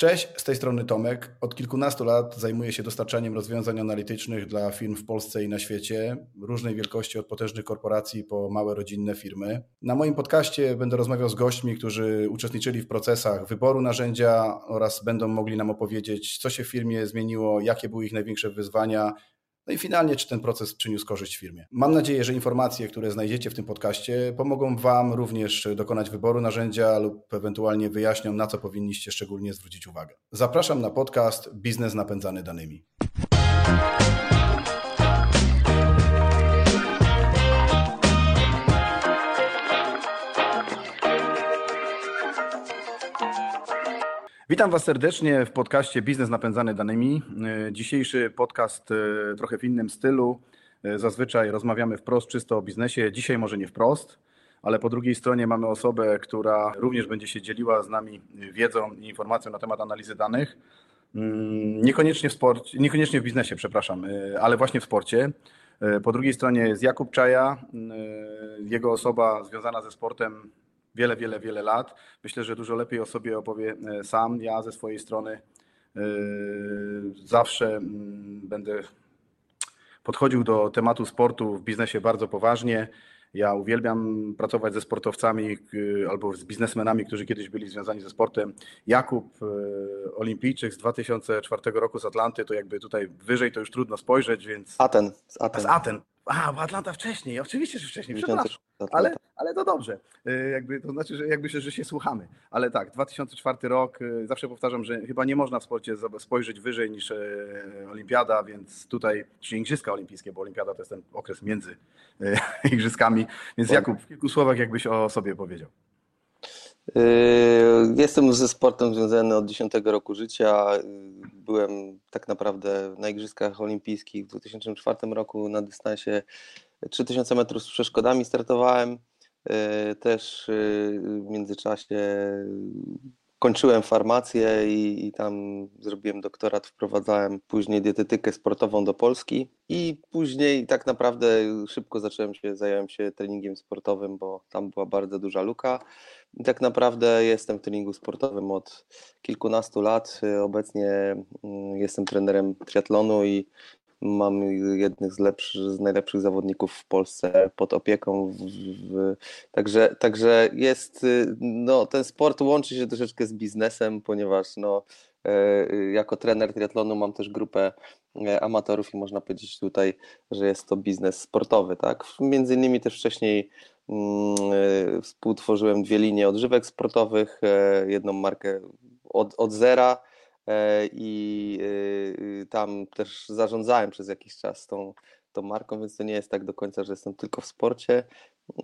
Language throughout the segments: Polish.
Cześć, z tej strony Tomek. Od kilkunastu lat zajmuję się dostarczaniem rozwiązań analitycznych dla firm w Polsce i na świecie, różnej wielkości od potężnych korporacji po małe rodzinne firmy. Na moim podcaście będę rozmawiał z gośćmi, którzy uczestniczyli w procesach wyboru narzędzia oraz będą mogli nam opowiedzieć, co się w firmie zmieniło, jakie były ich największe wyzwania, no i finalnie, czy ten proces przyniósł korzyść firmie. Mam nadzieję, że informacje, które znajdziecie w tym podcaście, pomogą Wam również dokonać wyboru narzędzia lub ewentualnie wyjaśnią, na co powinniście szczególnie zwrócić uwagę. Zapraszam na podcast Biznes napędzany danymi. Witam Was serdecznie w podcaście Biznes napędzany danymi. E, dzisiejszy podcast e, trochę w innym stylu. E, zazwyczaj rozmawiamy wprost czysto o biznesie. Dzisiaj może nie wprost, ale po drugiej stronie mamy osobę, która również będzie się dzieliła z nami wiedzą i informacją na temat analizy danych. Mm, niekoniecznie w, sporcie, niekoniecznie w biznesie, przepraszam, ale właśnie w sporcie. Po drugiej stronie jest Jakub Czaja, jego osoba związana ze sportem wiele, wiele, wiele lat. Myślę, że dużo lepiej o sobie opowie e, sam. Ja ze swojej strony e, zawsze mm, będę podchodził do tematu sportu w biznesie bardzo poważnie. Ja uwielbiam pracować ze sportowcami albo z biznesmenami, którzy kiedyś byli związani ze sportem. Jakub, e, olimpijczyk z 2004 roku z Atlanty, to jakby tutaj wyżej to już trudno spojrzeć, więc... Aten. Z Aten. Z Aten. A, w Atlanta wcześniej, oczywiście, że wcześniej, przepraszam. Ale, ale to dobrze. Y, jakby, to znaczy, że jakby się, że się słuchamy. Ale tak, 2004 rok, y, zawsze powtarzam, że chyba nie można w sporcie spojrzeć wyżej niż y, olimpiada, więc tutaj, czy Igrzyska Olimpijskie, bo olimpiada to jest ten okres między igrzyskami. Więc Jakub, w kilku słowach jakbyś o sobie powiedział. Jestem ze sportem związany od 10 roku życia. Byłem tak naprawdę na Igrzyskach Olimpijskich w 2004 roku na dystansie 3000 metrów z przeszkodami startowałem. E, też w międzyczasie kończyłem farmację i, i, tam zrobiłem doktorat, wprowadzałem później dietetykę sportową do Polski i później tak naprawdę szybko zacząłem się, zająłem się treningiem sportowym, bo tam była bardzo duża luka. I tak naprawdę jestem w treningu sportowym od kilkunastu lat. Obecnie mm, jestem trenerem triatlonu i Mam jednych z, lepszych, z najlepszych zawodników w Polsce pod opieką. W, w, także, także jest, no, ten sport łączy się troszeczkę z biznesem, ponieważ no, e, jako trener triatlonu mam też grupę e, amatorów i można powiedzieć tutaj, że jest to biznes sportowy. Tak? Między innymi też wcześniej mm, e, współtworzyłem dwie linie odżywek sportowych, jedną markę od, od zera i y, tam też zarządzałem przez jakiś czas tą, tą marką, więc to nie jest tak do końca, że jestem tylko w sporcie.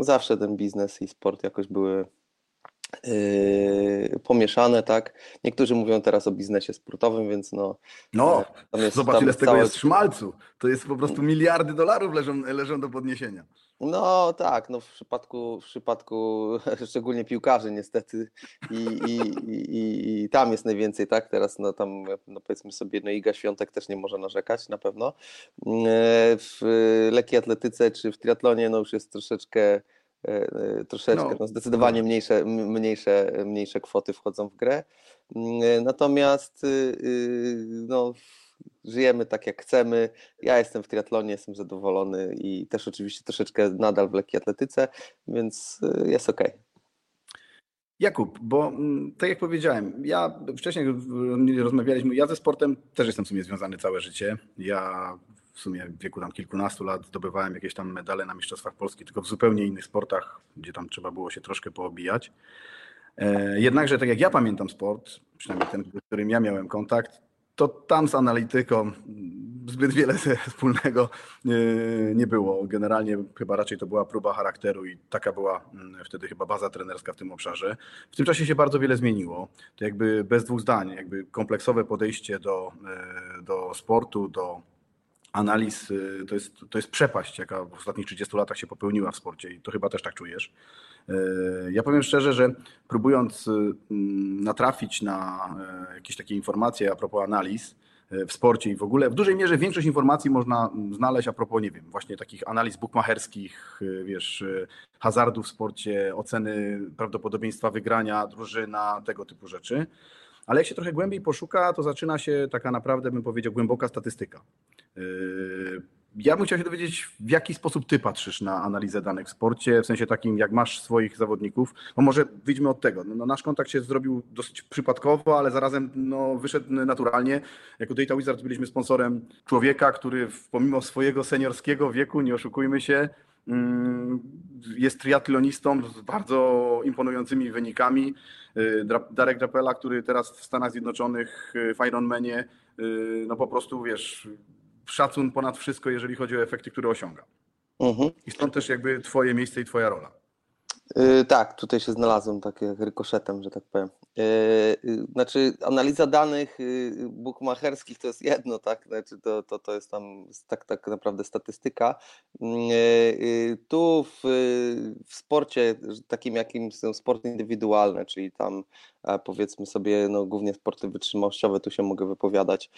Zawsze ten biznes i sport jakoś były Yy, pomieszane, tak. Niektórzy mówią teraz o biznesie sportowym, więc no. No, jest, zobacz ile z tego całe... jest szmalcu. To jest po prostu miliardy dolarów leżą, leżą do podniesienia. No tak, no w przypadku, w przypadku szczególnie piłkarzy niestety i, i, i, i, tam jest najwięcej, tak, teraz no tam no powiedzmy sobie, no Iga Świątek też nie może narzekać na pewno. Yy, w lekkiej atletyce czy w triatlonie no już jest troszeczkę E, e, troszeczkę, no, no zdecydowanie no. mniejsze, mniejsze, mniejsze kwoty wchodzą w grę. Mm, e, natomiast y, y, no, żyjemy tak jak chcemy. Ja jestem w triatlonie, jestem zadowolony i też oczywiście troszeczkę nadal w lekkiej atletyce, więc y, jest ok. Jakub, bo mm, tak jak powiedziałem, ja wcześniej rozmawialiśmy, ja ze sportem też jestem w sumie związany całe życie. Ja w sumie w wieku tam kilkunastu lat zdobywałem jakieś tam medale na Mistrzostwach Polski, tylko w zupełnie innych sportach, gdzie tam trzeba było się troszkę poobijać. E, jednakże, tak jak ja pamiętam sport, przynajmniej ten, z którym ja miałem kontakt, to tam z analityką zbyt wiele wspólnego e, nie było. Generalnie chyba raczej to była próba charakteru i taka była mm, wtedy chyba baza trenerska w tym obszarze. W tym czasie się bardzo wiele zmieniło. To jakby bez dwóch zdań, jakby kompleksowe podejście do, e, do sportu, do analiz, y, to jest, to jest przepaść, jaka w ostatnich 30 latach się popełniła w sporcie i to chyba też tak czujesz. Y, ja powiem szczerze, że próbując y, mm, natrafić na jakieś takie informacje a propos analiz w sporcie i w ogóle, w dużej mierze większość informacji można znaleźć a propos, nie wiem, właśnie takich analiz bukmacherskich, wiesz, hazardów w sporcie, oceny prawdopodobieństwa wygrania drużyna, tego typu rzeczy. ale jak się trochę głębiej poszuka, to zaczyna się taka naprawdę, bym powiedział, głęboka statystyka. Ja bym chciał się dowiedzieć, w jaki sposób ty patrzysz na analizę danych w sporcie, w sensie takim, jak masz swoich zawodników. No może wyjdźmy od tego. No, nasz kontakt się zrobił dosyć przypadkowo, ale zarazem no, wyszedł naturalnie. Jako Data Wizard byliśmy sponsorem człowieka, który pomimo swojego seniorskiego wieku, nie oszukujmy się, mm, jest triatlonistą z bardzo imponującymi wynikami. Yy, Darek Drapela, który teraz w Stanach Zjednoczonych yy, w Ironmanie, no po prostu wiesz, szacun ponad wszystko, jeżeli chodzi o efekty, które osiąga. Mhm. I stąd też jakby twoje miejsce i twoja rola. Yy, tak, tutaj się znalazłem tak jak rykoszetem, że tak powiem. Yy, yy, znaczy, analiza danych yy, bukmacherskich to jest jedno, tak? Znaczy, to, to, to jest tam tak, tak naprawdę statystyka. Yy, yy, tu w, w sporcie takim, jakim są sporty indywidualne, czyli tam powiedzmy sobie, no, głównie sporty wytrzymałościowe, tu się mogę wypowiadać.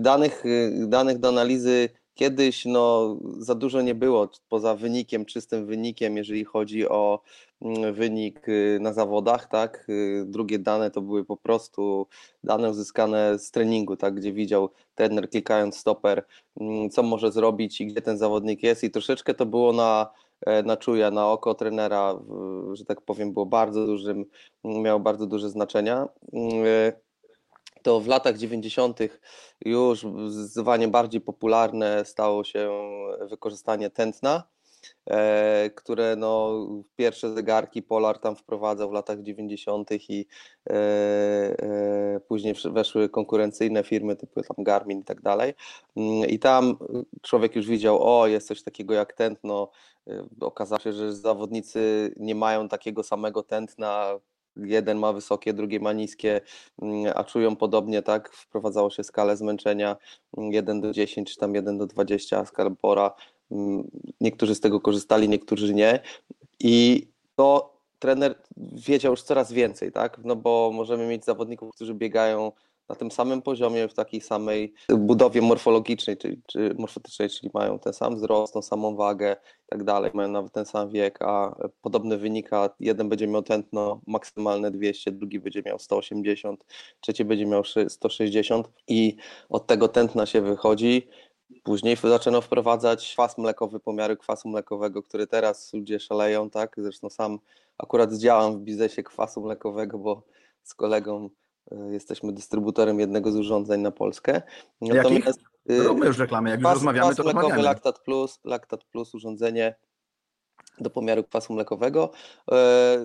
Danych, danych do analizy Kiedyś no, za dużo nie było poza wynikiem, czystym wynikiem, jeżeli chodzi o mm, wynik y, na zawodach, tak? Y, drugie dane to były po prostu dane uzyskane z treningu, tak? Gdzie widział trener klikając stoper, mm, co może zrobić i gdzie ten zawodnik jest i troszeczkę to było na, e, na czuje, na oko trenera, że tak powiem, było bardzo dużym, miało bardzo duże znaczenia. To w latach 90. już zdecydowanie bardziej popularne stało się wykorzystanie tętna, e, które no, pierwsze zegarki Polar tam wprowadzał w latach 90. i e, e, później weszły konkurencyjne firmy typu tam Garmin i tak dalej. Mm, I tam człowiek już widział, o jest coś takiego jak tętno. Okazało się, że zawodnicy nie mają takiego samego tętna jeden ma wysokie, drugie ma niskie, mm, a czują podobnie, tak? Wprowadzało się skalę zmęczenia 1 mm, do 10, czy tam 1 do 20, skalę. Mm, niektórzy z tego korzystali, niektórzy nie. I to trener wiedział już coraz więcej, tak? No bo możemy mieć zawodników, którzy biegają na tym samym poziomie, w takiej samej budowie morfologicznej, czyli, czy morfotycznej, czyli mają ten sam wzrost, tą samą wagę i tak dalej, mają nawet ten sam wiek, a podobny wynika, jeden będzie miał tętno maksymalne 200, drugi będzie miał 180, trzeci będzie miał 160 i od tego tętna się wychodzi. Później zaczęto wprowadzać kwas mlekowy, pomiary kwasu mlekowego, który teraz ludzie szaleją, tak? Zresztą sam akurat działam w biznesie kwasu mlekowego, bo z kolegą jesteśmy dystrybutorem jednego z urządzeń na Polskę. Natomiast Jakich? Róbmy już reklamę, jak już rozmawiamy, to rozmawiamy. Lactat Plus, Lactat Plus urządzenie do pomiaru kwasu mlekowego. E,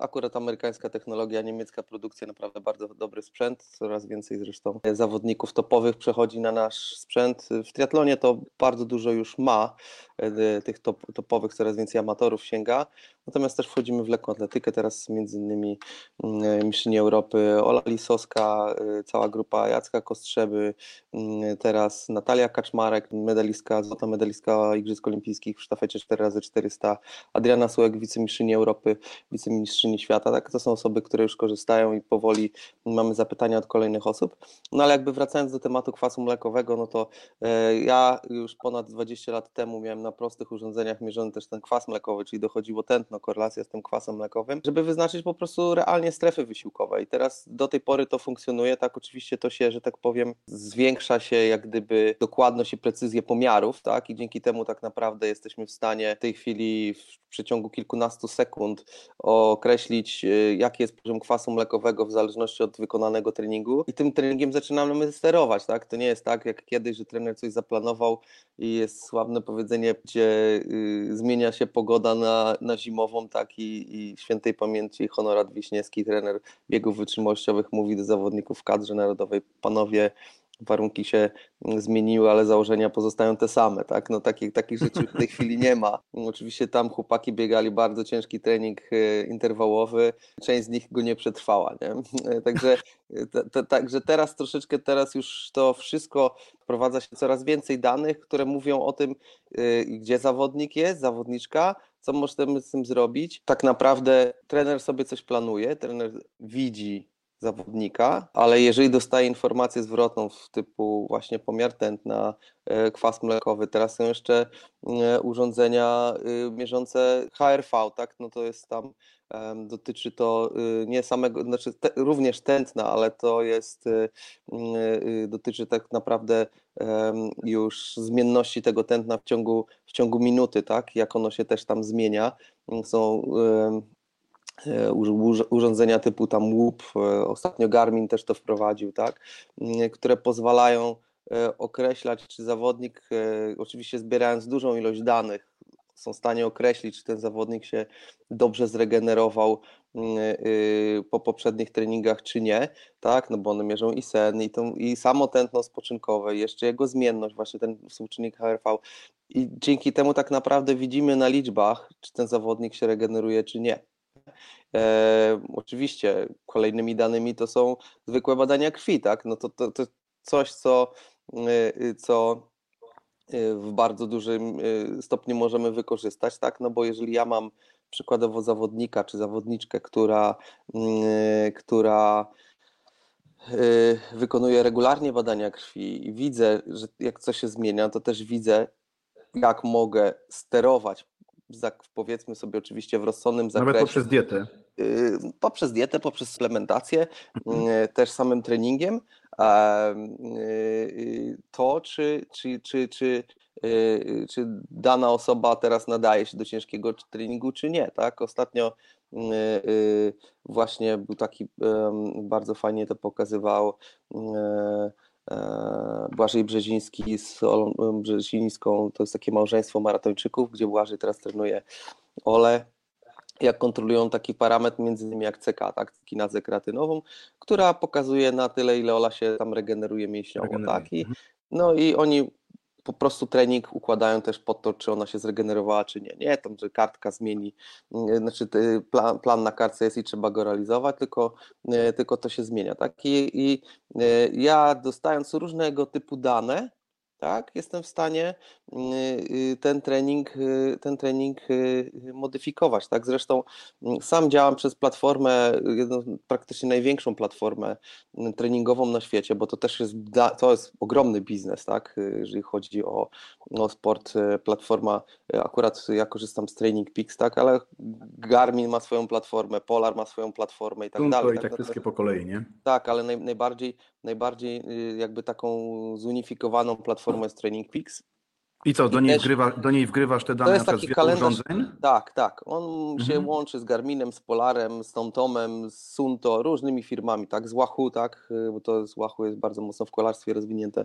akurat amerykańska technologia, niemiecka produkcja, naprawdę bardzo dobry sprzęt. Coraz więcej zresztą zawodników topowych przechodzi na nasz sprzęt. W triatlonie to bardzo dużo już ma e, tych top, topowych, coraz więcej amatorów sięga. Natomiast też wchodzimy w lekką atletykę, teraz między innymi mm, mistrzyni Europy Ola Lisowska, y, cała grupa Jacka Kostrzeby, mm, teraz Natalia Kaczmarek, medalistka, złota medalistka Igrzysk Olimpijskich w sztafecie 4x400, Adriana Sułek, wicemistrzyni Europy, wicemistrzyni świata, tak? To są osoby, które już korzystają i powoli mamy zapytania od kolejnych osób. No ale jakby wracając do tematu kwasu mlekowego, no to e, ja już ponad 20 lat temu miałem na prostych urządzeniach mierzony też ten kwas mlekowy, czyli dochodziło tętno no, korelacja z tym kwasem mlekowym, żeby wyznaczyć po prostu realnie strefy wysiłkowe. I teraz do tej pory to funkcjonuje, tak oczywiście to się, że tak powiem, zwiększa się jak gdyby dokładność i precyzję pomiarów, tak? I dzięki temu tak naprawdę jesteśmy w stanie w tej chwili w przeciągu kilkunastu sekund określić, y, jaki jest poziom kwasu mlekowego w zależności od wykonanego treningu i tym treningiem zaczynamy sterować, tak? To nie jest tak jak kiedyś, że trener coś zaplanował i jest sławne powiedzenie, gdzie y, zmienia się pogoda na, na zimą tak i, i świętej pamięci Honorat Wiśniewski, trener biegów wytrzymałościowych, mówi do zawodników w kadrze narodowej, panowie, warunki się zmieniły, ale założenia pozostają te same, tak? No takich, takich rzeczy w tej chwili nie ma. Oczywiście tam chłopaki biegali bardzo ciężki trening e, interwałowy, część z nich go nie przetrwała, nie? E, także, e, także teraz troszeczkę, teraz już to wszystko wprowadza się coraz więcej danych, które mówią o tym, gdzie zawodnik jest, zawodniczka, co możemy z tym zrobić. Tak naprawdę trener sobie coś planuje, trener widzi zawodnika, ale jeżeli dostaje informację zwrotną w typu właśnie pomiar tętna, e, kwas mlekowy, teraz są jeszcze e, urządzenia y, mierzące HRV, tak, no to jest tam, dotyczy to nie samego, znaczy te, również tętna, ale to jest, dotyczy tak naprawdę już zmienności tego tętna w ciągu, w ciągu minuty, tak, jak ono się też tam zmienia, są E, urządzenia typu tam łup, e, ostatnio Garmin też to wprowadził, tak, które pozwalają e, określać, czy zawodnik, oczywiście zbierając dużą ilość danych, są w stanie określić, czy ten zawodnik się dobrze zregenerował po poprzednich treningach, czy nie, tak, no bo one mierzą i sen, i, tą, i samo tętno spoczynkowe, jeszcze jego zmienność, właśnie ten współczynnik HRV i dzięki temu tak naprawdę widzimy na liczbach, czy ten zawodnik się regeneruje, czy nie. E, oczywiście kolejnymi danymi to są zwykłe badania krwi, tak? No to, to, to coś, co, y, co y, w bardzo dużym y, stopniu możemy wykorzystać, tak? No bo jeżeli ja mam przykładowo zawodnika czy zawodniczkę, która, która wykonuje regularnie badania krwi i widzę, że jak coś się zmienia, to też widzę, jak mogę sterować powiedzmy sobie oczywiście w rozsądnym zakresie. Nawet poprzez dietę. Y, poprzez dietę, poprzez suplementację, mhm. y, też samym treningiem, y, to czy, czy, czy, czy, czy dana osoba teraz nadaje się do ciężkiego treningu, czy nie. Tak? Ostatnio właśnie był taki, bardzo fajnie to pokazywał Błażej Brzeziński z Olą Brzezińską, to jest takie małżeństwo maratończyków, gdzie Błażej teraz trenuje Ole, jak kontrolują taki parametr między innymi jak CK, tak, kinazę kreatynową, która pokazuje na tyle, ile Ola się tam regeneruje mięśniowo, regeneruje. tak, i, mhm. no i oni po prostu trening układają też pod to, czy ona się zregenerowała, czy nie. Nie, tam, że kartka zmieni, mm, znaczy plan, plan na kartce jest i trzeba go realizować, tylko, e, tylko to się zmienia. Tak? I, I e, ja dostając różnego typu dane, tak, jestem w stanie y, y, ten trening, y, ten trening modyfikować. Tak? Zresztą mm, sam działam przez platformę, praktycznie największą platformę mm, treningową na świecie, bo to też jest, to jest ogromny biznes, tak? jeżeli chodzi o, o sport. Platforma, akurat ja korzystam z Training Peaks, tak? ale Garmin ma swoją platformę, Polar ma swoją platformę i tak Tunto dalej. i tak, tak wszystkie po kolei, nie? Tak, ale naj, najbardziej, najbardziej jakby taką zunifikowaną platformą platformą jest Training Peaks. I co, do niej, też, wgrywa, do niej wgrywasz te dane to jest taki kalendarz, urządzeń? Tak, tak. On mhm. się łączy z Garminem, z Polarem, z TomTomem, z Sunto, różnymi firmami, tak, z Wahoo, tak, bo to z Wahoo jest bardzo mocno w kolarstwie rozwinięte.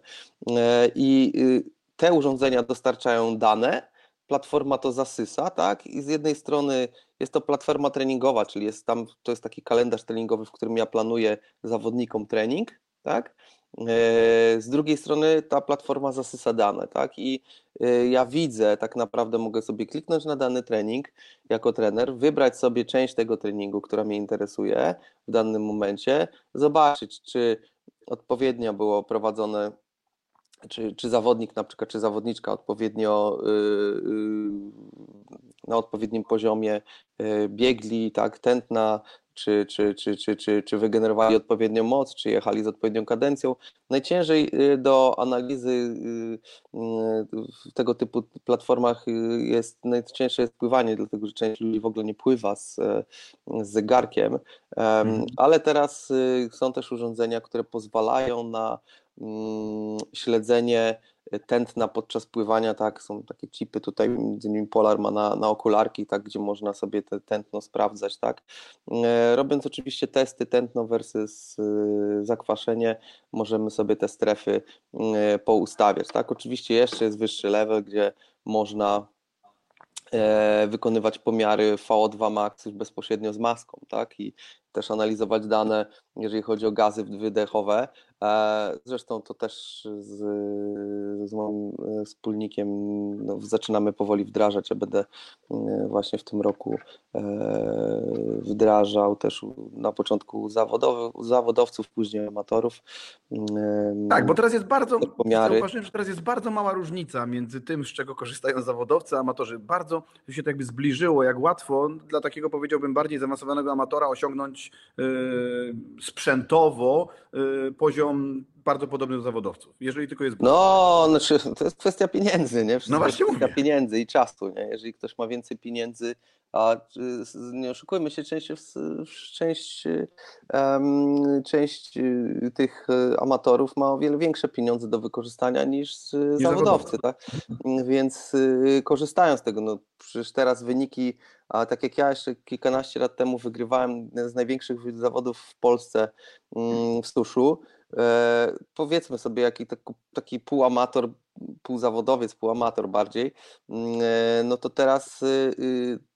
E, I y, te urządzenia dostarczają dane, platforma to zasysa, tak, i z jednej strony jest to platforma treningowa, czyli jest tam, to jest taki kalendarz treningowy, w którym ja planuję zawodnikom trening, tak, z drugiej strony ta platforma zasysa dane, tak? I e, ja widzę, tak naprawdę mogę sobie kliknąć na dany trening jako trener, wybrać sobie część tego treningu, która mnie interesuje w danym momencie, zobaczyć, czy odpowiednio było prowadzone czy, czy zawodnik na przykład, czy zawodniczka odpowiednio yy, na odpowiednim poziomie yy, biegli, tak, tętna, czy, czy, czy, czy, czy, czy wygenerowali odpowiednią moc, czy jechali z odpowiednią kadencją. Najciężej y, do analizy y, w tego typu platformach y, jest, najcięższe jest pływanie, dlatego że część ludzi w ogóle nie pływa z, z zegarkiem, mhm. ale teraz są też urządzenia, które pozwalają na śledzenie tętna podczas pływania, tak, są takie chipy tutaj, między innymi Polar ma na, na okularki, tak, gdzie można sobie te tętno sprawdzać, tak, e, robiąc oczywiście testy tętno versus e, zakwaszenie, możemy sobie te strefy e, poustawiać, tak, oczywiście jeszcze jest wyższy level, gdzie można wykonywać pomiary VO2 max już bezpośrednio z maską, tak, i też analizować dane, jeżeli chodzi o gazy wydechowe. E, zresztą to też z, z moim e, wspólnikiem no, zaczynamy powoli wdrażać. Ja będę e, właśnie w tym roku wdrażał też na początku zawodowych, zawodowców, później amatorów. Tak, bo teraz jest bardzo, zauważyłem, że teraz jest bardzo mała różnica między tym, z czego korzystają zawodowcy, a amatorzy. Bardzo to się tak jakby zbliżyło, jak łatwo dla takiego powiedziałbym bardziej zaawansowanego amatora osiągnąć sprzętowo poziom bardzo podobny do zawodowców, jeżeli tylko jest... No, znaczy, to jest kwestia pieniędzy, nie? Wszystko no właśnie jest kwestia pieniędzy i czasu, nie? Jeżeli ktoś ma więcej pieniędzy, a nie oszukujmy się, część, część, część y, tych y, amatorów ma o wiele większe pieniądze do wykorzystania niż, niż zawodowcy, tak? Więc y, korzystają z tego, no przecież teraz wyniki, a tak jak ja jeszcze kilkanaście lat temu wygrywałem z największych zawodów w Polsce mm, w suszu, powiedzmy sobie jaki taki, taki półamator, półzawodowiec, półamator bardziej, mm, e, no to teraz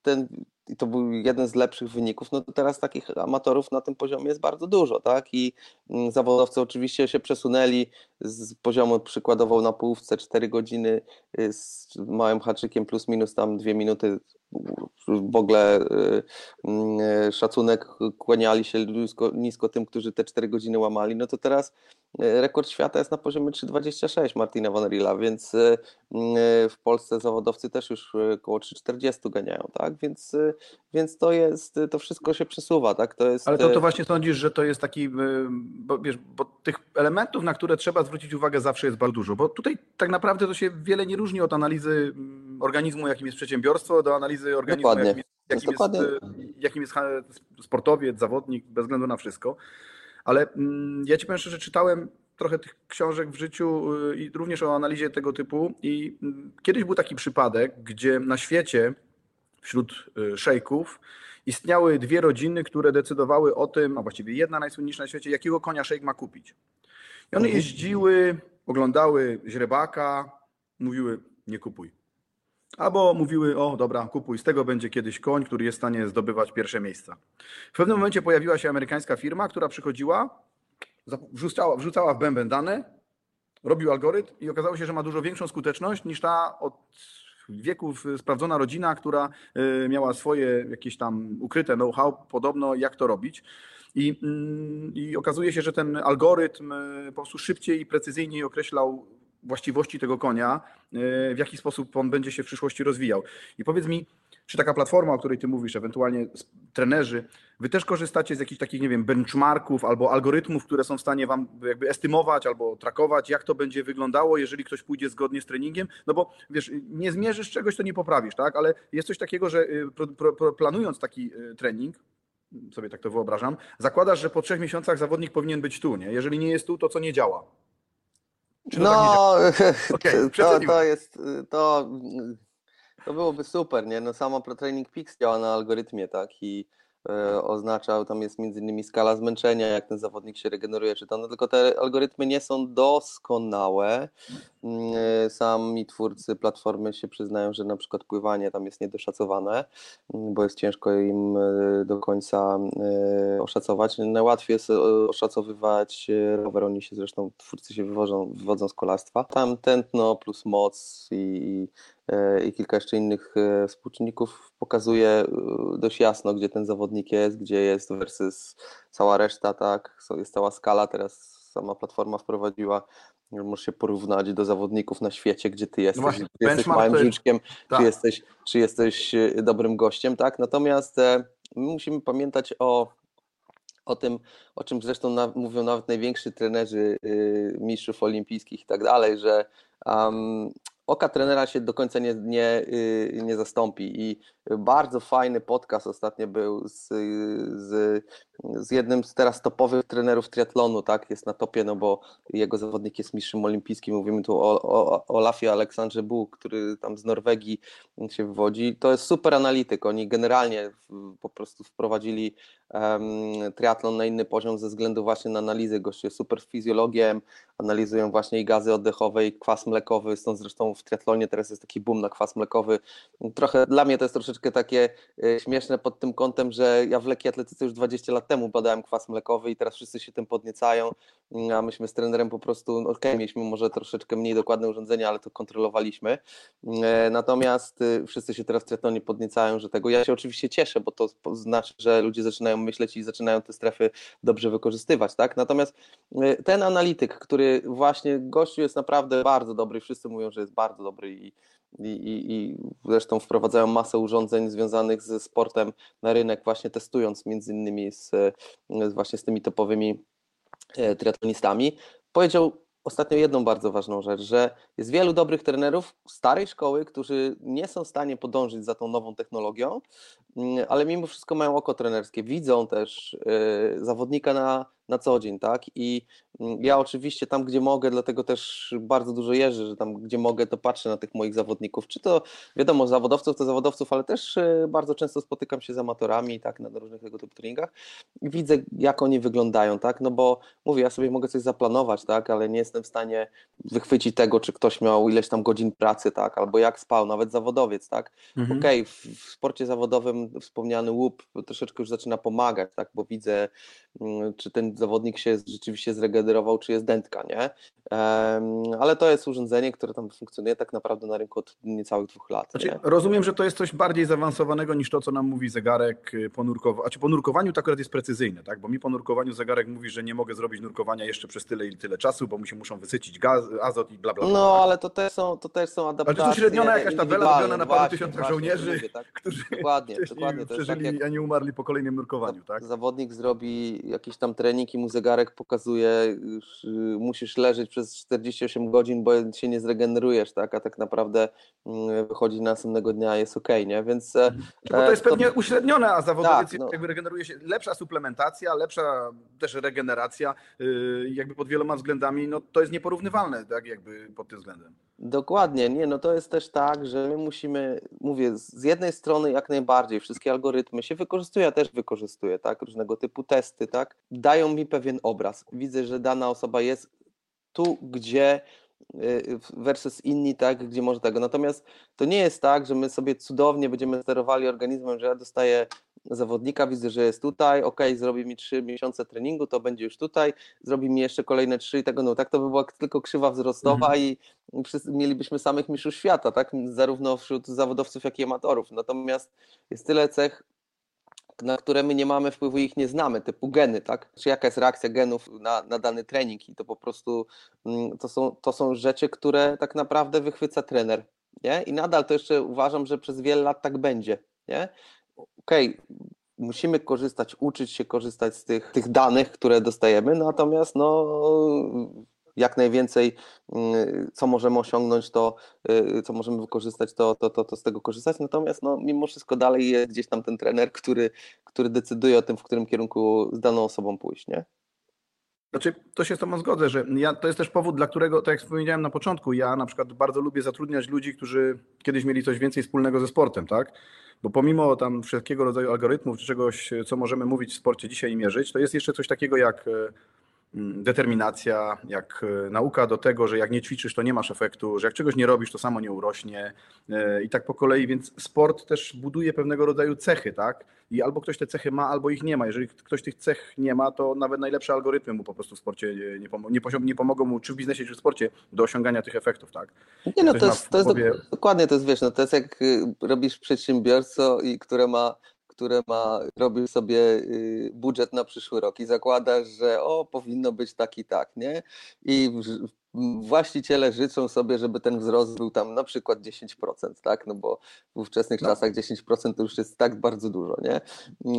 ten i to był jeden z lepszych wyników, no to teraz takich amatorów na tym poziomie jest bardzo dużo, tak? I mm, zawodowcy oczywiście się przesunęli z poziomu przykładowo na połówce 4 godziny y, z małym haczykiem plus minus tam 2 minuty w ogóle y, mm, y, szacunek kłaniali się nisko, nisko tym, którzy te 4 godziny łamali, no to teraz rekord świata jest na poziomie 3,26 Martina Van Rilla, więc w Polsce zawodowcy też już około 3,40 ganiają, tak? Więc, więc to jest, to wszystko się przesuwa, tak? To jest... Ale to, to właśnie sądzisz, że to jest taki, bo, wiesz, bo tych elementów, na które trzeba zwrócić uwagę zawsze jest bardzo dużo, bo tutaj tak naprawdę to się wiele nie różni od analizy mm, organizmu, jakim jest przedsiębiorstwo, do analizy organizmu, jakim jest, jakim, jest, jakim jest sportowiec, zawodnik, bez względu na wszystko. Ale mm, ja ci powiem szczerze, czytałem trochę tych książek w życiu y, i również o analizie tego typu i mm, kiedyś był taki przypadek, gdzie na świecie wśród y, szejków istniały dwie rodziny, które decydowały o tym, a właściwie jedna najsłynniejsza na świecie, jakiego konia szejk ma kupić. I one mhm. jeździły, oglądały źrebaka, mówiły nie kupuj. Albo mówiły, o dobra, kupuj, z tego będzie kiedyś koń, który jest w stanie zdobywać pierwsze miejsca. W pewnym momencie pojawiła się amerykańska firma, która przychodziła, wrzucała, wrzucała w bęben dane, robił algorytm i okazało się, że ma dużo większą skuteczność niż ta od wieków sprawdzona rodzina, która y, miała swoje jakieś tam ukryte know-how, podobno jak to robić. I, mm, I okazuje się, że ten algorytm y, po prostu szybciej i precyzyjniej określał właściwości tego konia, y, w jaki sposób on będzie się w przyszłości rozwijał. I powiedz mi, czy taka platforma, o której ty mówisz, ewentualnie trenerzy, wy też korzystacie z jakichś takich, nie wiem, benchmarków albo algorytmów, które są w stanie wam jakby estymować albo trakować, jak to będzie wyglądało, jeżeli ktoś pójdzie zgodnie z treningiem? No bo wiesz, nie zmierzysz czegoś, to nie poprawisz, tak? Ale jest coś takiego, że y, planując taki y, trening, sobie tak to wyobrażam, zakładasz, że po trzech miesiącach zawodnik powinien być tu, nie? Jeżeli nie jest tu, to co nie działa? Czy no, tak okay, to, to jest, to, to byłoby super, nie? No samo Training Peaks działa na algorytmie, tak? I E, oznaczał, tam jest między innymi skala zmęczenia, jak ten zawodnik się regeneruje, czy to, no tylko te algorytmy nie są doskonałe. Mm, e, sami twórcy platformy się przyznają, że na przykład pływanie tam jest niedoszacowane, mm, bo jest ciężko im e, do końca oszacować. Najłatwiej jest oszacowywać rower, oni się zresztą, twórcy się wywodzą, wywodzą z kolarstwa. Tam tętno plus moc i E, i kilka jeszcze innych e, współczynników pokazuje e, dość jasno, gdzie ten zawodnik jest, gdzie jest versus cała reszta, tak, jest cała skala, teraz sama platforma wprowadziła Możesz się porównać do zawodników na świecie, gdzie ty jesteś, no właśnie, czy jesteś małym żuczkiem, tak. czy, jesteś, czy jesteś dobrym gościem, tak? Natomiast my musimy pamiętać o, o tym, o czym zresztą na, mówią nawet najwięksi trenerzy y, mistrzów olimpijskich i tak dalej, że um, oka trenera się do końca nie, nie, y, nie zastąpi. I bardzo fajny podcast ostatnio był z, z, z jednym z teraz topowych trenerów triatlonu, tak, jest na topie, no bo jego zawodnik jest mistrzem olimpijskim, mówimy tu o, o Olafie Aleksandrze Bu, który tam z Norwegii się wywodzi. To jest super analityk, oni generalnie po prostu wprowadzili um, triatlon na inny poziom ze względu właśnie na analizy. Goście super fizjologiem, analizują właśnie i gazy oddechowe, i kwas mlekowy, stąd zresztą w triatlonie teraz jest taki boom na kwas mlekowy. Trochę dla mnie to jest troszeczkę takie e, śmieszne pod tym kątem, że ja w lekkiej atletyce już 20 lat temu badałem kwas mlekowy i teraz wszyscy się tym podniecają, a myśmy z trenerem po prostu, no ok, mieliśmy może troszeczkę mniej dokładne urządzenia, ale to kontrolowaliśmy. E, natomiast e, wszyscy się teraz triatlonie podniecają, że tego. Ja się oczywiście cieszę, bo to znaczy, że ludzie zaczynają myśleć i zaczynają te strefy dobrze wykorzystywać, tak? Natomiast ten analityk, który właśnie gościu jest naprawdę bardzo dobry, wszyscy mówią, że jest bardzo dobry i i, i, i zresztą wprowadzają masę urządzeń związanych ze sportem na rynek, właśnie testując między innymi z, z właśnie z tymi topowymi e, triatlonistami. Powiedział ostatnio jedną bardzo ważną rzecz, że jest wielu dobrych trenerów starej szkoły, którzy nie są w stanie podążyć za tą nową technologią, mm, ale mimo wszystko mają oko trenerskie, widzą też e, zawodnika na, na co dzień, tak? I mm, ja oczywiście tam, gdzie mogę, dlatego też bardzo dużo jeżdżę, że tam, gdzie mogę, to patrzę na tych moich zawodników, czy to wiadomo, zawodowców to zawodowców, ale też e, bardzo często spotykam się z amatorami, tak, na różnych tego typu treningach i widzę, jak oni wyglądają, tak? No bo mówię, ja sobie mogę coś zaplanować, tak, ale nie jestem w stanie wychwycić tego, czy ktoś miał ileś tam godzin pracy, tak, albo jak spał, nawet zawodowiec, tak? Mhm. Okej, okay, w, w sporcie zawodowym wspomniany łup troszeczkę już zaczyna pomagać, tak, bo widzę, mm, czy ten zawodnik się rzeczywiście zregenerował, czy jest dętka, nie? Ale to jest urządzenie, które tam funkcjonuje tak naprawdę na rynku od niecałych dwóch lat. Znaczy, rozumiem, że to jest coś bardziej zaawansowanego niż to, co nam mówi zegarek y, po nurkowaniu. Znaczy, po nurkowaniu to akurat jest precyzyjne, tak? Bo mi po nurkowaniu zegarek mówi, że nie mogę zrobić nurkowania jeszcze przez tyle i tyle czasu, bo mi się muszą wysycić gaz, azot i bla, bla, bla. No, ale to też są, to też są adaptacje. Ale to uśredniona jakaś tabela robiona na paru tysiącach żołnierzy, tak? którzy dokładnie, dokładnie. To przeżyli, tak jak... a nie umarli po kolejnym nurkowaniu, tak? Zawodnik zrobi jakiś tam trening i mu zegarek pokazuje, musisz leżeć przez 48 godzin, bo się nie zregenerujesz, tak? A tak naprawdę mm, wychodzi następnego dnia jest ok, nie? Więc. E, bo to jest pewnie to... uśrednione, a zawodowiec tak, no. jakby regeneruje się lepsza suplementacja, lepsza też regeneracja, y, jakby pod wieloma względami, no to jest nieporównywalne, tak? Jakby pod tym względem. Dokładnie, nie, no to jest też tak, że my musimy, mówię, z jednej strony jak najbardziej wszystkie algorytmy się wykorzystuje, ja też wykorzystuję, tak, różnego typu testy, tak, dają mi pewien obraz. Widzę, że dana osoba jest tu, gdzie y, versus inni, tak, gdzie może tego. Natomiast to nie jest tak, że my sobie cudownie będziemy sterowali organizmem, że ja dostaję zawodnika, widzę, że jest tutaj, ok, zrobi mi trzy miesiące treningu, to będzie już tutaj, zrobi mi jeszcze kolejne trzy i tego, no tak to by była tylko krzywa wzrostowa mhm. i wszyscy, mielibyśmy samych mistrzów świata, tak, zarówno wśród zawodowców, jak i amatorów. Natomiast jest tyle cech na które my nie mamy wpływu i ich nie znamy, typu geny, tak? Czy jaka jest reakcja genów na, na dany trening i to po prostu mm, to są, to są rzeczy, które tak naprawdę wychwyca trener, nie? I nadal to jeszcze uważam, że przez wiele lat tak będzie, nie? Okej, okay, musimy korzystać, uczyć się korzystać z tych, tych danych, które dostajemy, natomiast no jak najwięcej, mm, co możemy osiągnąć, to y, co możemy wykorzystać, to, to, to, to z tego korzystać. Natomiast no, mimo wszystko dalej jest gdzieś tam ten trener, który, który decyduje o tym, w którym kierunku z daną osobą pójść, nie? Znaczy, to się z Tobą zgodzę, że ja, to jest też powód, dla którego, tak jak wspomniałem na początku, ja na przykład bardzo lubię zatrudniać ludzi, którzy kiedyś mieli coś więcej wspólnego ze sportem, tak? Bo pomimo tam wszelkiego rodzaju algorytmów, czy czegoś, co możemy mówić w sporcie dzisiaj i mierzyć, to jest jeszcze coś takiego jak e, determinacja, jak e, nauka do tego, że jak nie ćwiczysz, to nie masz efektu, że jak czegoś nie robisz, to samo nie urośnie e, i tak po kolei, więc sport też buduje pewnego rodzaju cechy, tak? I albo ktoś te cechy ma, albo ich nie ma. Jeżeli ktoś tych cech nie ma, to nawet najlepsze algorytmy mu po prostu w sporcie nie, pom- nie, nie pomogą mu, czy w biznesie, czy w sporcie, do osiągania tych efektów, tak? Nie, no to jest, to jest głowie... dokładnie, to jest, wiesz, no to jest jak y, robisz przedsiębiorstwo, i które ma które ma, robisz sobie y, budżet na przyszły rok i zakładasz, że o, powinno być tak i tak, nie? I właściciele życzą sobie, żeby ten wzrost był tam na przykład 10%, tak? No bo w ówczesnych no. czasach 10% to już jest tak bardzo dużo, nie?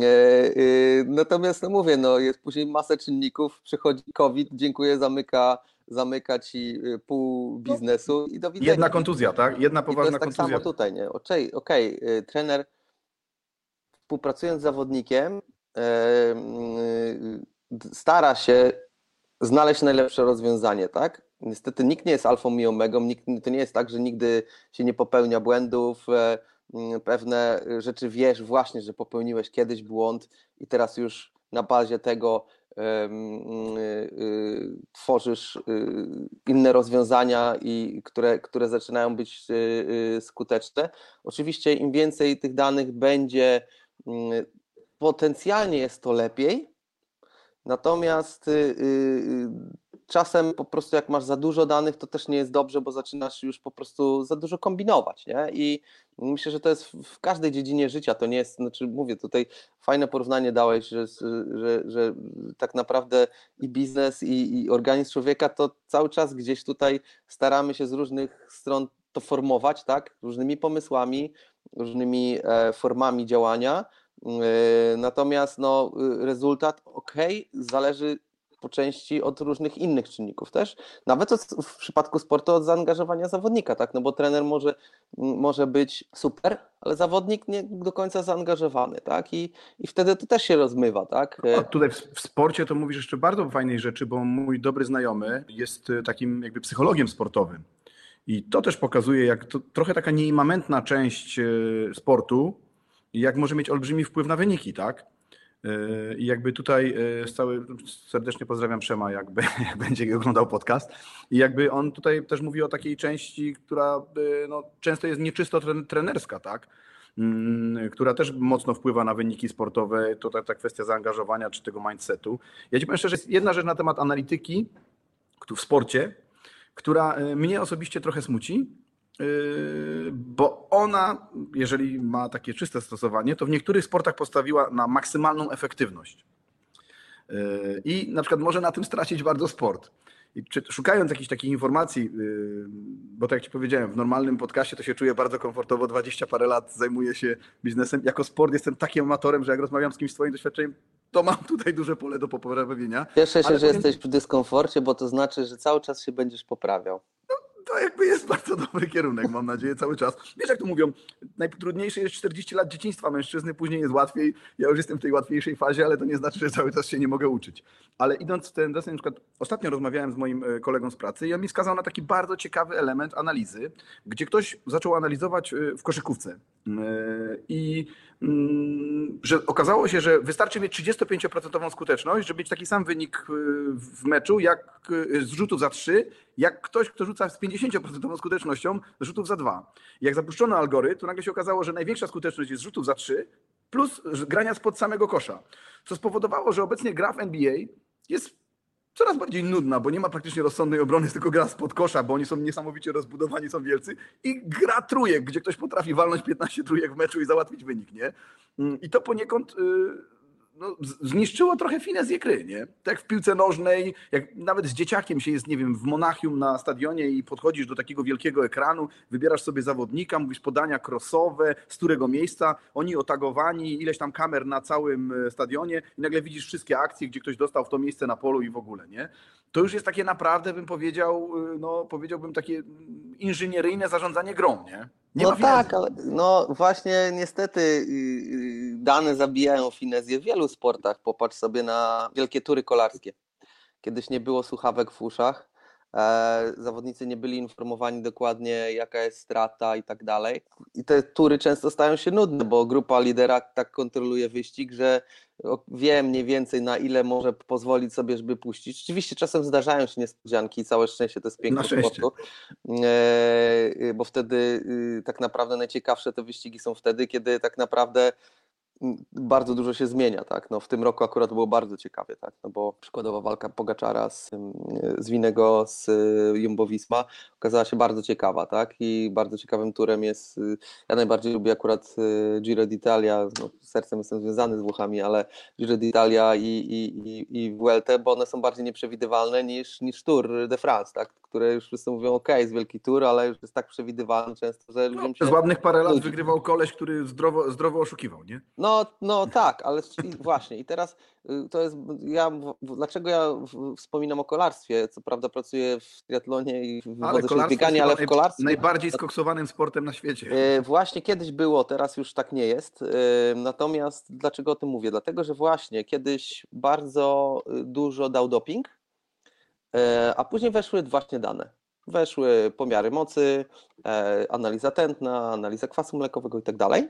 E, y, natomiast no mówię, no jest później masę czynników, przychodzi COVID, dziękuję, zamyka zamyka ci y, pół biznesu i do widzenia. Jedna kontuzja, tak? Jedna poważna I to jest tak samo tutaj, nie? Okej, okay, okay, trener współpracując z zawodnikiem, stara się znaleźć najlepsze rozwiązanie, tak? Niestety nikt nie jest alfą i omegą, nikt, to nie jest tak, że nigdy się nie popełnia błędów, e, pewne rzeczy wiesz właśnie, że popełniłeś kiedyś błąd i teraz już na bazie tego tworzysz inne rozwiązania, i, które, które zaczynają być skuteczne. Oczywiście im więcej tych danych będzie potencjalnie jest to lepiej, natomiast y, y, czasem po prostu jak masz za dużo danych, to też nie jest dobrze, bo zaczynasz już po prostu za dużo kombinować, nie? I myślę, że to jest w każdej dziedzinie życia, to nie jest, znaczy mówię, tutaj fajne porównanie dałeś, że, że, że tak naprawdę i biznes, i, i organizm człowieka to cały czas gdzieś tutaj staramy się z różnych stron to formować, tak, różnymi pomysłami, różnymi e, formami działania. Natomiast no, rezultat ok, zależy po części od różnych innych czynników też. Nawet w przypadku sportu od zaangażowania zawodnika, tak? No bo trener może, może być super, ale zawodnik nie do końca zaangażowany, tak? I, i wtedy to też się rozmywa, tak? A tutaj w, w sporcie to mówisz jeszcze bardzo fajnej rzeczy, bo mój dobry znajomy jest e, takim jakby psychologiem sportowym. I to też pokazuje, jak to trochę taka nieimamentna część e, sportu, jak może mieć olbrzymi wpływ na wyniki, tak? E, I jakby tutaj cały, serdecznie pozdrawiam Przema, jakby, jak będzie oglądał podcast. I jakby on tutaj też mówi o takiej części, która no, często jest nieczysto trenerska, tak? Mm, która też mocno wpływa na wyniki sportowe, to ta, ta kwestia zaangażowania czy tego mindsetu. Ja ci powiem szczerze, jest jedna rzecz na temat analityki w sporcie, która e, mnie osobiście trochę smuci, e, bo ona, jeżeli ma takie czyste stosowanie, to w niektórych sportach postawiła na maksymalną efektywność. E, I na przykład może na tym stracić bardzo sport. I czy, szukając jakichś takich informacji, yy, bo tak jak Ci powiedziałem, w normalnym podcastie to się czuję bardzo komfortowo, 20 parę lat zajmuję się biznesem. Jako sport jestem takim amatorem, że jak rozmawiam z kimś swoim doświadczeniem, to mam tutaj duże pole do poprawienia. Cieszę się, że powiem... jesteś w dyskomforcie, bo to znaczy, że cały czas się będziesz poprawiał. To jakby jest bardzo dobry kierunek, mam nadzieję, cały czas. Wiesz, jak to mówią, najtrudniejsze jest 40 lat dzieciństwa mężczyzny, później jest łatwiej. Ja już jestem w tej łatwiejszej fazie, ale to nie znaczy, że cały czas się nie mogę uczyć. Ale idąc w ten desen, na przykład ostatnio rozmawiałem z moim e, kolegą z pracy i on mi skazał na taki bardzo ciekawy element analizy, gdzie ktoś zaczął analizować e, w koszykówce. E, I że okazało się, że wystarczy mieć 35% skuteczność, żeby mieć taki sam wynik w meczu, jak z rzutów za 3, jak ktoś, kto rzuca z 50% skutecznością z rzutów za 2. Jak zapuszczono algorytm, to nagle się okazało, że największa skuteczność jest z rzutów za 3, plus grania spod samego kosza. Co spowodowało, że obecnie gra w NBA jest coraz bardziej nudna, bo nie ma praktycznie rozsądnej obrony, tylko gra spod kosza, bo oni są niesamowicie rozbudowani, są wielcy i gra trójek, gdzie ktoś potrafi walnąć 15 trójek w meczu i załatwić wynik, nie? Mm, I to poniekąd y, no, zniszczyło trochę finezję gry, nie? Tak w piłce nożnej, jak nawet z dzieciakiem się jest, nie wiem, w Monachium na stadionie i podchodzisz do takiego wielkiego ekranu, wybierasz sobie zawodnika, mówisz podania crossowe, z którego miejsca, oni otagowani, ileś tam kamer na całym e, stadionie i nagle widzisz wszystkie akcje, gdzie ktoś dostał w to miejsce na polu i w ogóle, nie? To już jest takie naprawdę, bym powiedział, e, no powiedziałbym takie inżynieryjne zarządzanie grą, nie? Nie no tak, ale no właśnie niestety y, y, dane zabijają finezję w wielu sportach. Popatrz sobie na wielkie tury kolarskie. Kiedyś nie było słuchawek w uszach, zawodnicy nie byli informowani dokładnie jaka jest strata i tak dalej. I te tury często stają się nudne, bo grupa lidera tak kontroluje wyścig, że wie mniej więcej na ile może pozwolić sobie, żeby puścić. Oczywiście czasem zdarzają się niespodzianki, całe szczęście to jest piękne sportu, e, bo wtedy y, tak naprawdę najciekawsze te wyścigi są wtedy, kiedy tak naprawdę bardzo dużo się zmienia, tak? No, w tym roku akurat było bardzo ciekawie, tak? No bo przykładowa walka Pogaczara z, z Winego z y, Jumbo Visma okazała się bardzo ciekawa, tak? I bardzo ciekawym turem jest, y, ja najbardziej lubię akurat y, Giro d'Italia, no, sercem jestem związany z Włochami, ale Giro d'Italia i, i, i, i Vuelta, bo one są bardziej nieprzewidywalne niż, niż Tour de France, tak? Które już wszyscy mówią, ok, jest wielki Tour, ale już jest tak przewidywalny często, że ludziom się... Z ładnych parę lat wygrywał koleś, który zdrowo, zdrowo oszukiwał, nie? No, no tak, ale właśnie i teraz y, to jest, ja, dlaczego ja wspominam o kolarstwie, co prawda pracuję w triatlonie i wodzę się ale w kolarstwie... Najbardziej skoksowanym sportem na świecie. Y, właśnie kiedyś było, teraz już tak nie jest, y, natomiast dlaczego o tym mówię? Dlatego, że właśnie kiedyś bardzo dużo dał doping, a później weszły właśnie dane. Weszły pomiary mocy, e, analiza tętna, analiza kwasu mlekowego i tak dalej.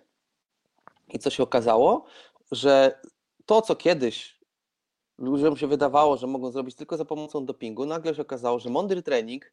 I co się okazało? Że to, co kiedyś ludziom się wydawało, że mogą zrobić tylko za pomocą dopingu, nagle się okazało, że mądry trening,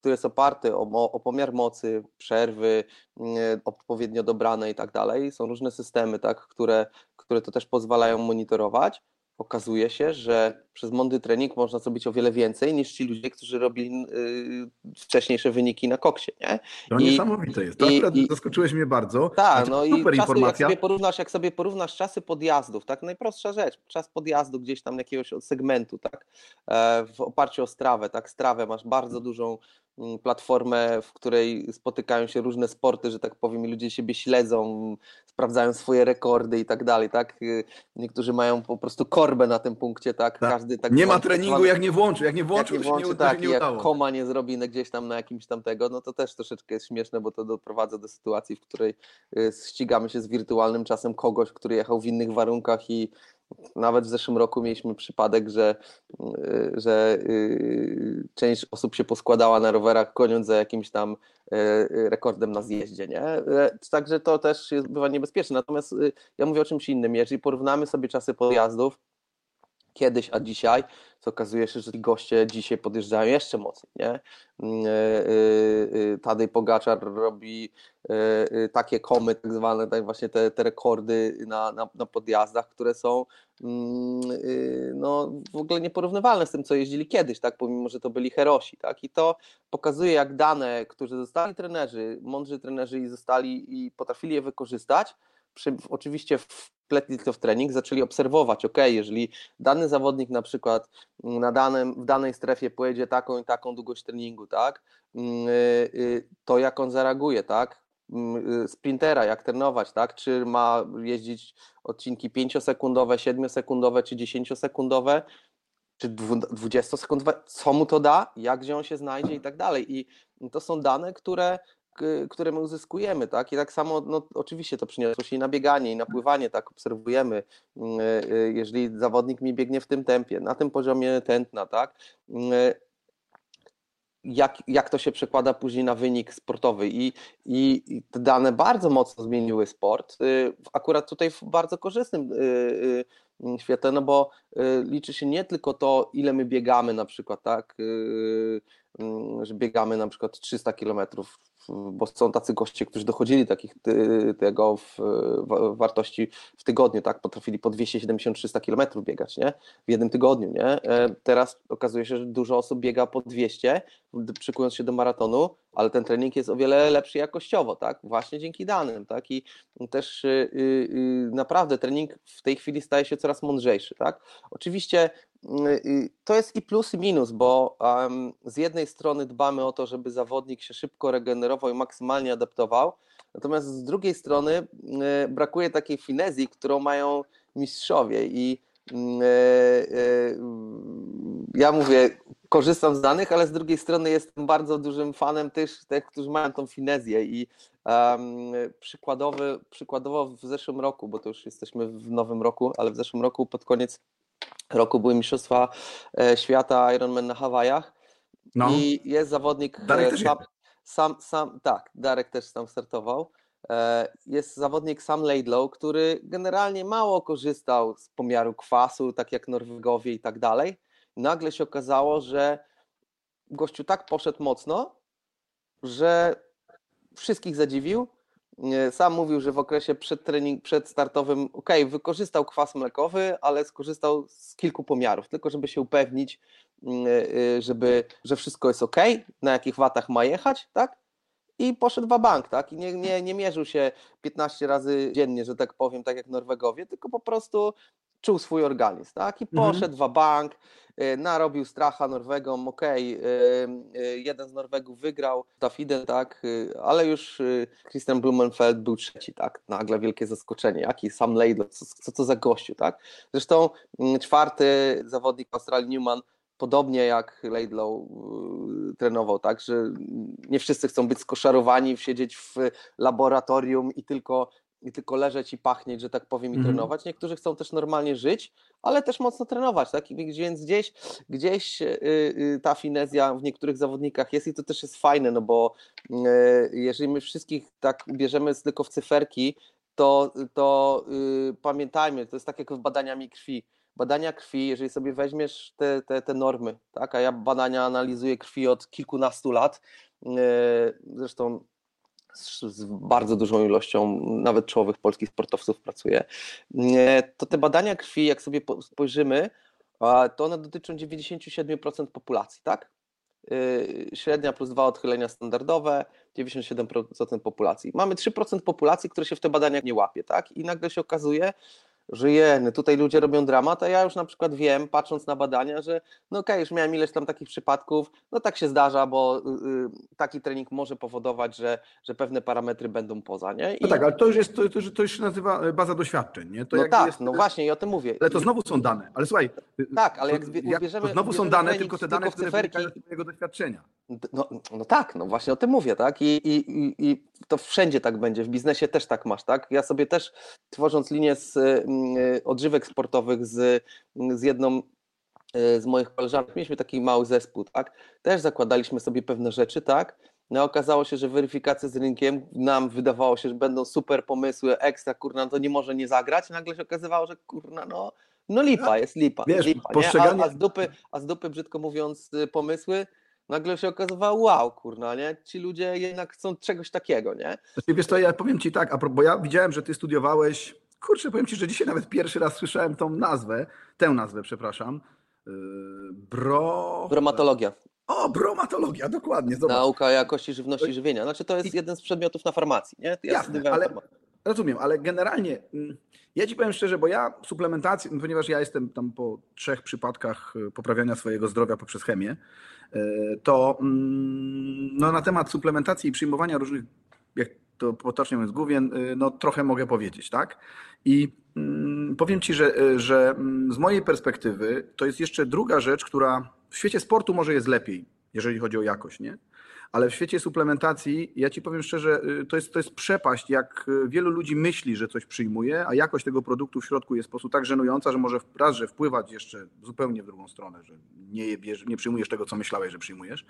który jest oparty o, o pomiar mocy, przerwy, mm, odpowiednio dobrane i tak dalej, są różne systemy, tak, które, które to też pozwalają monitorować. Okazuje się, że przez mądry trening można zrobić o wiele więcej niż ci ludzie, którzy robili y, wcześniejsze wyniki na koksie, nie? To I, niesamowite jest. To i, akurat i, zaskoczyłeś mnie bardzo. Tak, no i czasy, informacja. Jak sobie, porównasz, jak sobie porównasz czasy podjazdów, tak, najprostsza rzecz, czas podjazdu gdzieś tam jakiegoś segmentu, tak, e, w oparciu o strawę, tak, strawę masz bardzo dużą Mm, platformę, w której spotykają się różne sporty, że tak powiem, i ludzie siebie śledzą, sprawdzają swoje rekordy i tak dalej, tak? Y, niektórzy mają po prostu korbę na tym punkcie, tak? tak. Każdy tak Nie ma treningu, jak nie włączy, jak nie włączy, jak nie, włączy, nie, tak, nie jak koma nie zrobi gdzieś tam na jakimś tam tego, no to też troszeczkę jest śmieszne, bo to doprowadza do sytuacji, w której y, ścigamy się z wirtualnym czasem kogoś, który jechał w innych warunkach i nawet w zeszłym roku mieliśmy przypadek, że, y, że y, część osób się poskładała na rowerach, goniąc za jakimś tam rekordem na zjeździe. Nie? Także to też jest, bywa niebezpieczne. Natomiast ja mówię o czymś innym. Jeżeli porównamy sobie czasy podjazdów, kiedyś, a dzisiaj, to okazuje się, że ci goście dzisiaj podjeżdżają jeszcze mocniej. Nie? Mm, e, e, e, Tadej Pogaczar robi takie komy, tak zwane, tak właśnie te, te rekordy na, na, na podjazdach, które są mm, no, w ogóle nieporównywalne z tym, co jeździli kiedyś, tak? pomimo, że to byli herosi. Tak? I to pokazuje, jak dane, którzy zostali trenerzy, mądrzy trenerzy i zostali i potrafili je wykorzystać, przy, oczywiście wpletli to w trening, zaczęli obserwować, ok, jeżeli dany zawodnik na przykład na danym, w danej strefie pojedzie taką i taką długość treningu, tak, mm, y, y, to jak on zareaguje, tak, mm, y, sprintera, jak trenować, tak, czy ma jeździć odcinki 5-sekundowe, 7-sekundowe czy 10-sekundowe, czy 20-sekundowe, co mu to da, jak gdzie on się znajdzie i tak dalej. I to są dane, które które my uzyskujemy, tak? I tak samo, no, oczywiście to przyniosło się i na bieganie, i na pływanie, tak? Obserwujemy, mm, e, e, jeżeli zawodnik mi biegnie w tym tempie, na tym poziomie tętna, tak? Mm, e, jak, jak to się przekłada później na wynik sportowy I, i, i te dane bardzo mocno zmieniły sport, akurat tutaj w bardzo korzystnym świetle, no bo liczy się nie tylko to, ile my biegamy na przykład, tak, mm, że biegamy na przykład 300 kilometrów bo są tacy goście, którzy dochodzili takich tego w, w wartości w tygodniu, tak, potrafili po 270-300 km biegać, nie, w jednym tygodniu, nie, e, teraz okazuje się, że dużo osób biega po 200, przykując się do maratonu, ale ten trening jest o wiele lepszy jakościowo, tak, właśnie dzięki danym, tak, i też yy, yy, naprawdę trening w tej chwili staje się coraz mądrzejszy, tak, oczywiście to jest i plus i minus, bo um, z jednej strony dbamy o to, żeby zawodnik się szybko regenerował i maksymalnie adaptował, natomiast z drugiej strony y, brakuje takiej finezji, którą mają mistrzowie i y, y, ja mówię, korzystam z danych, ale z drugiej strony jestem bardzo dużym fanem też tych, którzy mają tą finezję i um, przykładowy, przykładowo w zeszłym roku, bo to już jesteśmy w nowym roku, ale w zeszłym roku pod koniec roku były Mistrzostwa e, Świata Ironman na Hawajach no. i jest zawodnik e, Darek sam, sam, sam, tak, Darek też tam startował. E, jest zawodnik Sam Laidlow, który generalnie mało korzystał z pomiaru kwasu, tak jak Norwegowie i tak dalej. Nagle się okazało, że gościu tak poszedł mocno, że wszystkich zadziwił sam mówił, że w okresie przed trening, przedstartowym, ok, wykorzystał kwas mlekowy, ale skorzystał z kilku pomiarów, tylko żeby się upewnić, mm, y, żeby, że wszystko jest ok, na jakich watach ma jechać, tak? I poszedł w bank, tak? I nie, nie, nie mierzył się 15 razy dziennie, że tak powiem, tak jak Norwegowie, tylko po prostu czuł swój organizm, tak? I mhm. poszedł mhm. w bank, y, narobił stracha Norwegom, okej, okay, jeden z Norwegów wygrał, Dafiden, tak, y, ale już Christian Blumenfeld był trzeci, tak, nagle wielkie zaskoczenie, jaki sam Laidlaw, co, co to za gościu, tak? Zresztą mm, czwarty zawodnik Australii Newman podobnie jak Laidlaw y, trenował, tak, że nie wszyscy chcą być skoszarowani, siedzieć w laboratorium i tylko i tylko leżeć i pachnieć, że tak powiem, i mm. trenować. Niektórzy chcą też normalnie żyć, ale też mocno trenować, tak? Więc gdzieś, gdzieś yy, yy, ta finezja w niektórych zawodnikach jest i to też jest fajne, no bo yy, jeżeli my wszystkich tak bierzemy tylko w cyferki, to, to y, pamiętajmy, to jest tak jak w badaniami krwi. Badania krwi, jeżeli sobie weźmiesz te, te, te normy, tak? a ja badania analizuję krwi od kilkunastu lat, y, zresztą z bardzo dużą ilością nawet czołowych polskich sportowców pracuje, to te badania krwi, jak sobie spojrzymy, to one dotyczą 97% populacji, tak? Y, średnia plus dwa odchylenia standardowe, 97% populacji. Mamy 3% populacji, które się w te badania nie łapie, tak? I nagle się okazuje, że jeny, tutaj ludzie robią dramat, a ja już na przykład wiem, patrząc na badania, że no okej, okay, już miałem ileś tam takich przypadków, no tak się zdarza, bo y, taki trening może powodować, że, że pewne parametry będą poza, nie? I... No tak, ale to już jest, to, to już się nazywa e, baza doświadczeń, nie? To no tak, jest... no właśnie i o tym mówię. Ale to znowu są dane, ale słuchaj. Y, tak, ale jak, ubierzemy, To znowu są dane, tylko te dane, które wynikają z twojego doświadczenia. No, no tak, no właśnie o tym mówię, tak? I, i, i, I to wszędzie tak będzie, w biznesie też tak masz, tak? Ja sobie też tworząc linię z Y, odżywek sportowych z, z jedną y, z moich koleżanek, mieliśmy taki mały zespół, tak? Też zakładaliśmy sobie pewne rzeczy, tak? No okazało się, że weryfikacja z rynkiem nam wydawało się, że będą super pomysły, ekstra, kurna, to nie może nie zagrać. Nagle się okazywało, że kurna, no, no lipa, jest lipa. Wiesz, lipa postrzeganie... a, a, z dupy, a z dupy, brzydko mówiąc, y, pomysły, nagle się okazywało, wow, kurna, nie? Ci ludzie jednak chcą czegoś takiego, nie? Znaczy, wiesz to ja powiem Ci tak, bo ja widziałem, że Ty studiowałeś Kurczę, powiem Ci, że dzisiaj nawet pierwszy raz słyszałem tą nazwę, tę nazwę, przepraszam. Yy, bro... Bromatologia. O, bromatologia, dokładnie. Zobacz. Nauka jakości żywności i żywienia. Znaczy to jest jeden z przedmiotów na farmacji, nie? Ja Jasne, ale rozumiem, ale generalnie mm, ja Ci powiem szczerze, bo ja suplementację, ponieważ ja jestem tam po trzech przypadkach y, poprawiania swojego zdrowia poprzez chemię, y, to mm, no, na temat suplementacji i przyjmowania różnych, jak to potocznie mówiąc główien, y, no trochę mogę powiedzieć, tak? I mm, powiem Ci, że, że z mojej perspektywy to jest jeszcze druga rzecz, która w świecie sportu może jest lepiej, jeżeli chodzi o jakość, nie? Ale w świecie suplementacji, ja Ci powiem szczerze, y, to jest, to jest przepaść, jak wielu ludzi myśli, że coś przyjmuje, a jakość tego produktu w środku jest po prostu tak żenująca, że może raz, że wpływać jeszcze zupełnie w drugą stronę, że nie, nie przyjmujesz tego, co myślałeś, że przyjmujesz,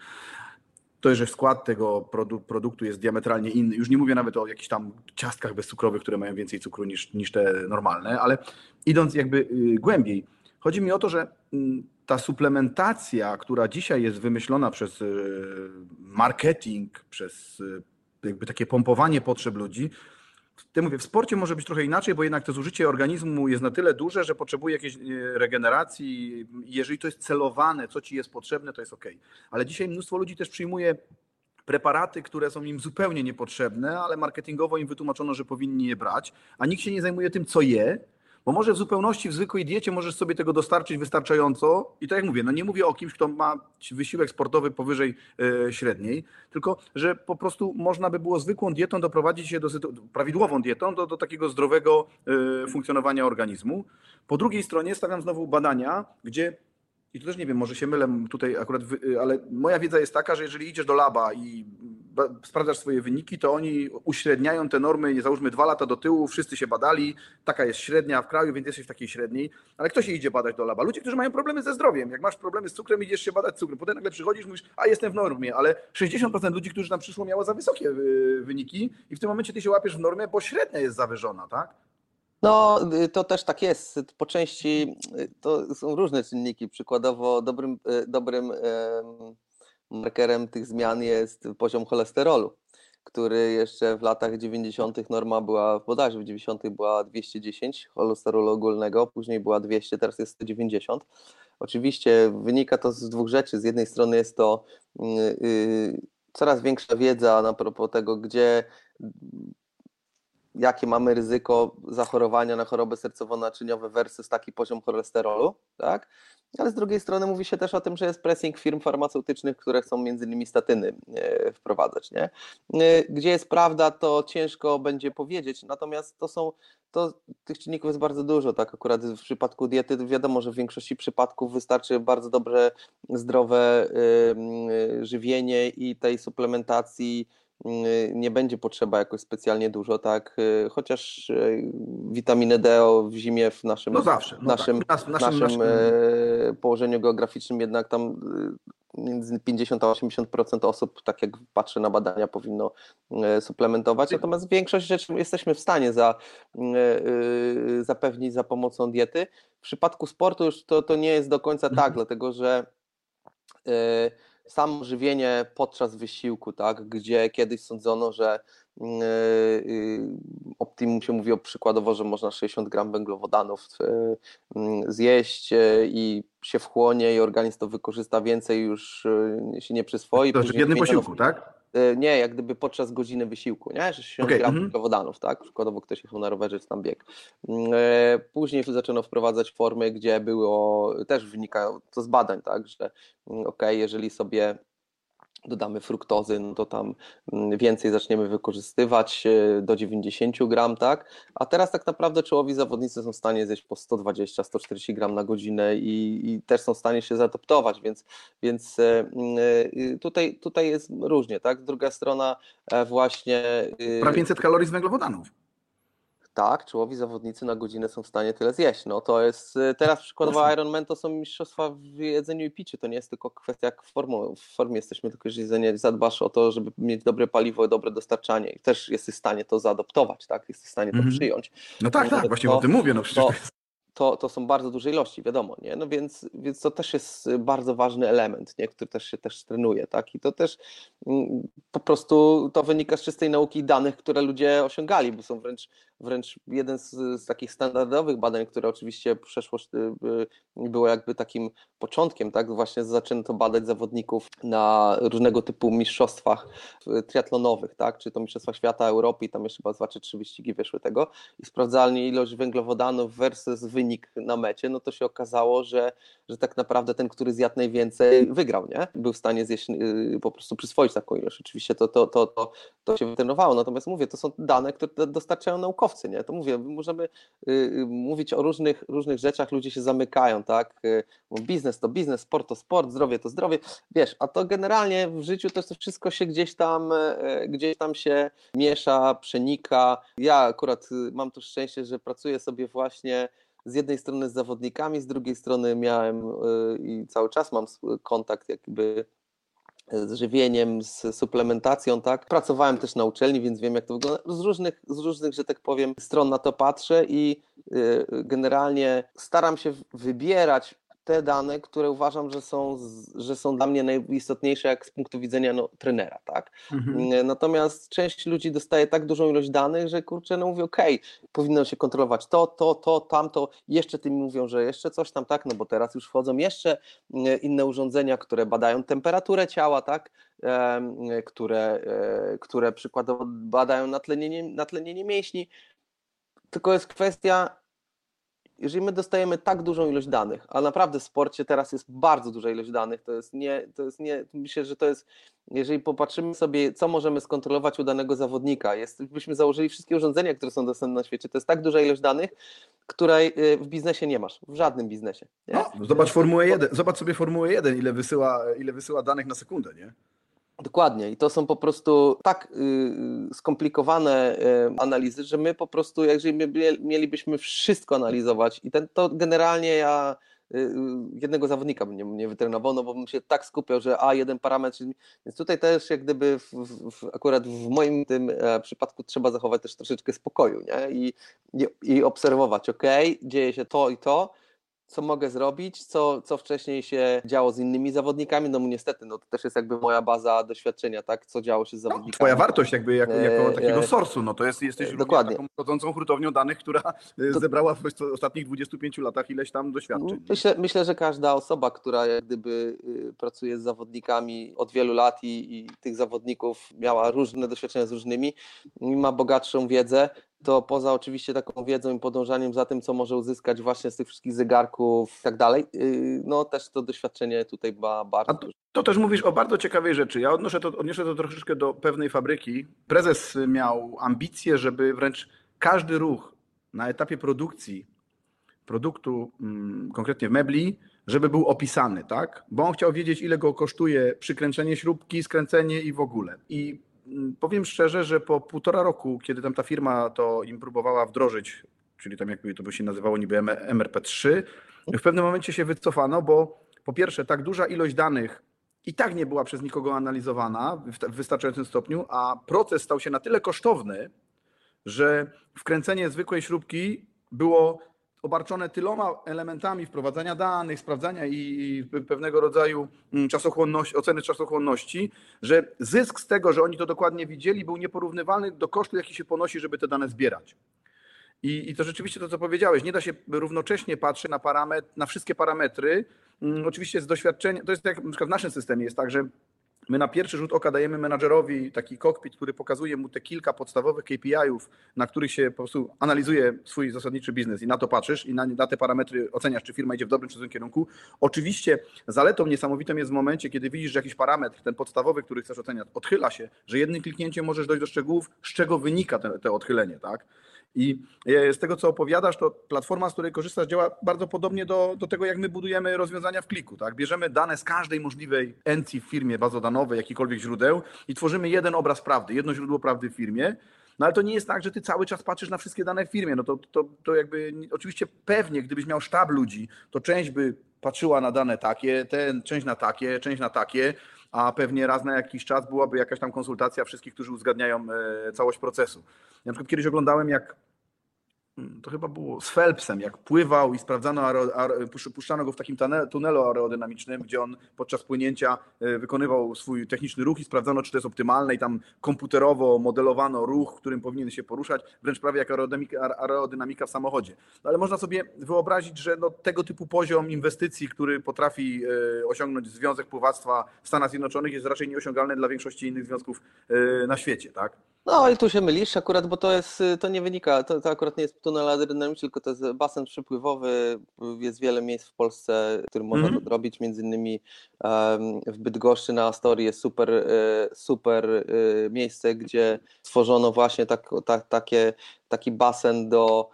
to, że skład tego produktu jest diametralnie inny. Już nie mówię nawet o jakichś tam ciastkach bezcukrowych, które mają więcej cukru niż, niż te normalne, ale idąc jakby y, głębiej, chodzi mi o to, że mm, ta suplementacja, która dzisiaj jest wymyślona przez y, marketing, przez y, jakby takie pompowanie potrzeb ludzi, ty mówię, w sporcie może być trochę inaczej, bo jednak to zużycie organizmu jest na tyle duże, że potrzebuje jakiejś e, regeneracji. Jeżeli to jest celowane, co ci jest potrzebne, to jest ok. Ale dzisiaj mnóstwo ludzi też przyjmuje preparaty, które są im zupełnie niepotrzebne, ale marketingowo im wytłumaczono, że powinni je brać, a nikt się nie zajmuje tym, co je, bo może w zupełności w zwykłej diecie możesz sobie tego dostarczyć wystarczająco i tak jak mówię, no nie mówię o kimś, kto ma wysiłek sportowy powyżej e, średniej, tylko że po prostu można by było zwykłą dietą doprowadzić się do prawidłową dietą do, do takiego zdrowego e, funkcjonowania organizmu. Po drugiej stronie stawiam znowu badania, gdzie i tu też nie wiem, może się mylę tutaj akurat, ale moja wiedza jest taka, że jeżeli idziesz do laba i sprawdzasz swoje wyniki, to oni uśredniają te normy, załóżmy dwa lata do tyłu, wszyscy się badali, taka jest średnia w kraju, więc jesteś w takiej średniej, ale kto się idzie badać do laba? Ludzie, którzy mają problemy ze zdrowiem. Jak masz problemy z cukrem, idziesz się badać cukrem, potem nagle przychodzisz, mówisz, a jestem w normie, ale 60% ludzi, którzy tam przyszło, miało za wysokie y, wyniki i w tym momencie ty się łapiesz w normie, bo średnia jest zawyżona, tak? No, y, to też tak jest. Po części y, to są różne czynniki. Przykładowo dobrym, y, dobrym markerem tych zmian jest poziom cholesterolu, który jeszcze w latach 90. norma była, bodajże w 90. była 210 cholesterolu ogólnego, później była 200, teraz jest 190. Oczywiście wynika to z dwóch rzeczy. Z jednej strony jest to coraz większa wiedza na propos tego, gdzie jakie mamy ryzyko zachorowania na choroby sercowo-naczyniowe versus taki poziom cholesterolu, tak? Ale z drugiej strony mówi się też o tym, że jest pressing firm farmaceutycznych, które chcą między innymi statyny e, wprowadzać, nie? E, gdzie jest prawda, to ciężko będzie powiedzieć, natomiast to są, to tych czynników jest bardzo dużo, tak? Akurat w przypadku diety wiadomo, że w większości przypadków wystarczy bardzo dobre, zdrowe żywienie i tej suplementacji nie będzie potrzeba jakoś specjalnie dużo, tak? Y, chociaż y, witaminę D w zimie w naszym, no zawsze, no naszym, tak. naszym, naszym, naszym, położeniu geograficznym jednak tam między 50 a 80% osób, tak jak patrzę na badania, powinno suplementować. Natomiast większość rzeczy jesteśmy w stanie za, zapewnić za pomocą diety. W przypadku sportu już to, to nie jest do końca tak, mhm. dlatego że samo żywienie podczas wysiłku, tak, gdzie kiedyś sądzono, że yy, yy, optimum się mówi o przykładowo, że można 60 gram węglowodanów yy, zjeść i się wchłonie i organizm to wykorzysta więcej już się nie przyswoi. To w jednym posiłku, tak? Nie, jak gdyby podczas godziny wysiłku, nie? 60 okay. gram węglowodanów, tak? Przykładowo ktoś jechał na rowerze czy tam bieg. Później zaczęto wprowadzać formy, gdzie było, też wynika to z badań, tak, że ok, jeżeli sobie dodamy fruktozy, no to tam mm, więcej zaczniemy wykorzystywać e, do 90 gram, tak? A teraz tak naprawdę czołowi zawodnicy są w stanie zjeść po 120-140 gram na godzinę i, i, też są w stanie się zaadoptować, więc, więc e, mm, e, tutaj, tutaj jest różnie, tak? Druga strona właśnie... Prawie 500 kalorii z węglowodanów tak, czołowi zawodnicy na godzinę są w stanie tyle zjeść. No to jest y, teraz przykładowo Ironman to są mistrzostwa w jedzeniu i piciu. To nie jest tylko kwestia jak w, formu, w formie jesteśmy, tylko że jedzenie zadbasz o to, żeby mieć dobre paliwo, dobre dostarczanie i też jesteś w stanie to zaadoptować, tak? Jesteś w stanie to mm -hmm. przyjąć. No tak, tak, właśnie to, o tym mówię. No przecież to, to, to są bardzo duże ilości, wiadomo, nie? No więc, więc to też jest bardzo ważny element, nie? który też się też trenuje, tak? I to też mm, po prostu to wynika z czystej nauki danych, które ludzie osiągali, bo są wręcz, wręcz jeden z, z takich standardowych badań, które oczywiście przeszłość y, y, było jakby takim początkiem, tak? Właśnie zaczęto badać zawodników na różnego typu mistrzostwach triatlonowych, tak? Czy to Mistrzostwa Świata, Europy tam jeszcze chyba dwa czy trzy wyścigi wyszły tego i sprawdzalnie ilość węglowodanów versus wynik na mecie, no to się okazało, że, że tak naprawdę ten, który zjadł najwięcej, wygrał, nie? Był w stanie zjeść, yy, po prostu przyswoić taką ilość. Oczywiście to, to, to, to, to się wytrenowało, natomiast mówię, to są dane, które dostarczają naukowcy, nie? To mówię, możemy yy, mówić o różnych, różnych rzeczach, ludzie się zamykają, tak? Yy, biznes to biznes, sport to sport, zdrowie to zdrowie, wiesz, a to generalnie w życiu to, wszystko się gdzieś tam, yy, gdzieś tam się miesza, przenika. Ja akurat y, mam to szczęście, że pracuję sobie właśnie z jednej strony z zawodnikami, z drugiej strony miałem y, i cały czas mam kontakt jakby z żywieniem, z suplementacją, tak. Pracowałem też na uczelni, więc wiem jak to wygląda. Z różnych, z różnych, że tak powiem, stron na to patrzę i y, generalnie staram się wybierać te dane, które uważam, że są, że są dla mnie najistotniejsze jak z punktu widzenia no, trenera, tak? Mhm. Mm, natomiast część ludzi dostaje tak dużą ilość danych, że kurczę, no mówię, okej, okay, powinno się kontrolować to, to, to, tamto, jeszcze tym mówią, że jeszcze coś tam, tak? No bo teraz już wchodzą jeszcze mm, inne urządzenia, które badają temperaturę ciała, tak? które, e, które przykładowo badają natlenienie, natlenienie mięśni, tylko jest kwestia jeżeli my dostajemy tak dużą ilość danych, a naprawdę w sporcie teraz jest bardzo duża ilość danych, to jest nie, to jest nie, myślę, że to jest, jeżeli popatrzymy sobie, co możemy skontrolować u danego zawodnika, jest, byśmy założyli wszystkie urządzenia, które są dostępne na świecie, to jest tak duża ilość danych, której y, w biznesie nie masz, w żadnym biznesie. No, zobacz Formułę 1, zobacz sobie Formułę 1, ile wysyła, ile wysyła danych na sekundę, nie? Dokładnie. I to są po prostu tak y, skomplikowane y, analizy, że my po prostu, jeżeli my mielibyśmy wszystko analizować, i ten, to generalnie ja y, jednego zawodnika bym nie, nie wytrenował, no bo bym się tak skupiał, że a jeden parametr, więc tutaj też jak gdyby w, w, akurat w moim tym e, przypadku trzeba zachować też troszeczkę spokoju, nie? I, i, i obserwować, ok, dzieje się to i to, co mogę zrobić, co, co wcześniej się działo z innymi zawodnikami, no niestety, no to też jest jakby moja baza doświadczenia, tak, co działo się z no, zawodnikami. No, twoja wartość jakby jako, jako e, takiego e, sorsu, no to jest, jesteś dokładnie. taką chodzącą hurtownią danych, która e, to, zebrała w ostatnich 25 latach ileś tam doświadczeń. Myślę, myślę, że każda osoba, która jak gdyby y, pracuje z zawodnikami od wielu lat i, i tych zawodników miała różne doświadczenia z różnymi, ma bogatszą wiedzę, to poza oczywiście taką wiedzą i podążaniem za tym, co może uzyskać właśnie z tych wszystkich zegarków i tak dalej, y, no też to doświadczenie tutaj ma bardzo to, to, też mówisz o bardzo ciekawej rzeczy. Ja odnoszę to, odniosę to troszeczkę do pewnej fabryki. Prezes miał ambicje, żeby wręcz każdy ruch na etapie produkcji produktu, mm, konkretnie mebli, żeby był opisany, tak? Bo on chciał wiedzieć, ile go kosztuje przykręcenie śrubki, skręcenie i w ogóle. I powiem szczerze, że po półtora roku, kiedy tam ta firma to im próbowała wdrożyć, czyli tam jakby to by się nazywało niby MRP3, w pewnym momencie się wycofano, bo po pierwsze tak duża ilość danych i tak nie była przez nikogo analizowana w wystarczającym stopniu, a proces stał się na tyle kosztowny, że wkręcenie zwykłej śrubki było obarczone tyloma elementami wprowadzania danych, sprawdzania i pewnego rodzaju mm, czasochłonności, oceny czasochłonności, że zysk z tego, że oni to dokładnie widzieli, był nieporównywalny do kosztu, jaki się ponosi, żeby te dane zbierać. I, I to rzeczywiście to, co powiedziałeś, nie da się równocześnie patrzeć na, parametr, na wszystkie parametry. Mm, oczywiście z doświadczenia, to jest jak na w naszym systemie jest tak, że My na pierwszy rzut oka dajemy menadżerowi taki kokpit, który pokazuje mu te kilka podstawowych KPI-ów, na których się po prostu analizuje swój zasadniczy biznes i na to patrzysz i na, na, te parametry oceniasz, czy firma idzie w dobrym czy złym kierunku. Oczywiście zaletą niesamowitą jest w momencie, kiedy widzisz, że jakiś parametr, ten podstawowy, który chcesz oceniać, odchyla się, że jednym kliknięciem możesz dojść do szczegółów, z czego wynika te, te odchylenie, tak? I e, z tego, co opowiadasz, to platforma, z której korzystasz, działa bardzo podobnie do, do tego, jak my budujemy rozwiązania w kliku. Tak? Bierzemy dane z każdej możliwej entity w firmie bazodanowej, jakikolwiek źródeł i tworzymy jeden obraz prawdy, jedno źródło prawdy w firmie. No ale to nie jest tak, że ty cały czas patrzysz na wszystkie dane w firmie. No to, to, to jakby, oczywiście pewnie, gdybyś miał sztab ludzi, to część by patrzyła na dane takie, ten, część na takie, część na takie, a pewnie raz na jakiś czas byłaby jakaś tam konsultacja wszystkich, którzy uzgadniają e, całość procesu. Na przykład kiedyś oglądałem, jak to chyba było z Phelpsem, jak pływał i sprawdzano, puszczano go w takim tunelu aerodynamicznym, gdzie on podczas płynięcia e, wykonywał swój techniczny ruch i sprawdzano, czy to jest optymalne i tam komputerowo modelowano ruch, którym powinien się poruszać, wręcz prawie jak aerodynamika, aerodynamika w samochodzie. No ale można sobie wyobrazić, że no, tego typu poziom inwestycji, który potrafi e, osiągnąć Związek Pływactwa w Stanach Zjednoczonych jest raczej nieosiągalny dla większości innych związków e, na świecie, tak? No i tu się mylisz akurat, bo to jest, to nie wynika, to, to akurat nie jest tunel aerodynamiczny, tylko to jest basen przypływowy. Jest wiele miejsc w Polsce, w którym można mm -hmm. to robić, między innymi w Bydgoszczy na Astorii jest super, e, super e, miejsce, gdzie stworzono właśnie tak, tak, takie, taki basen do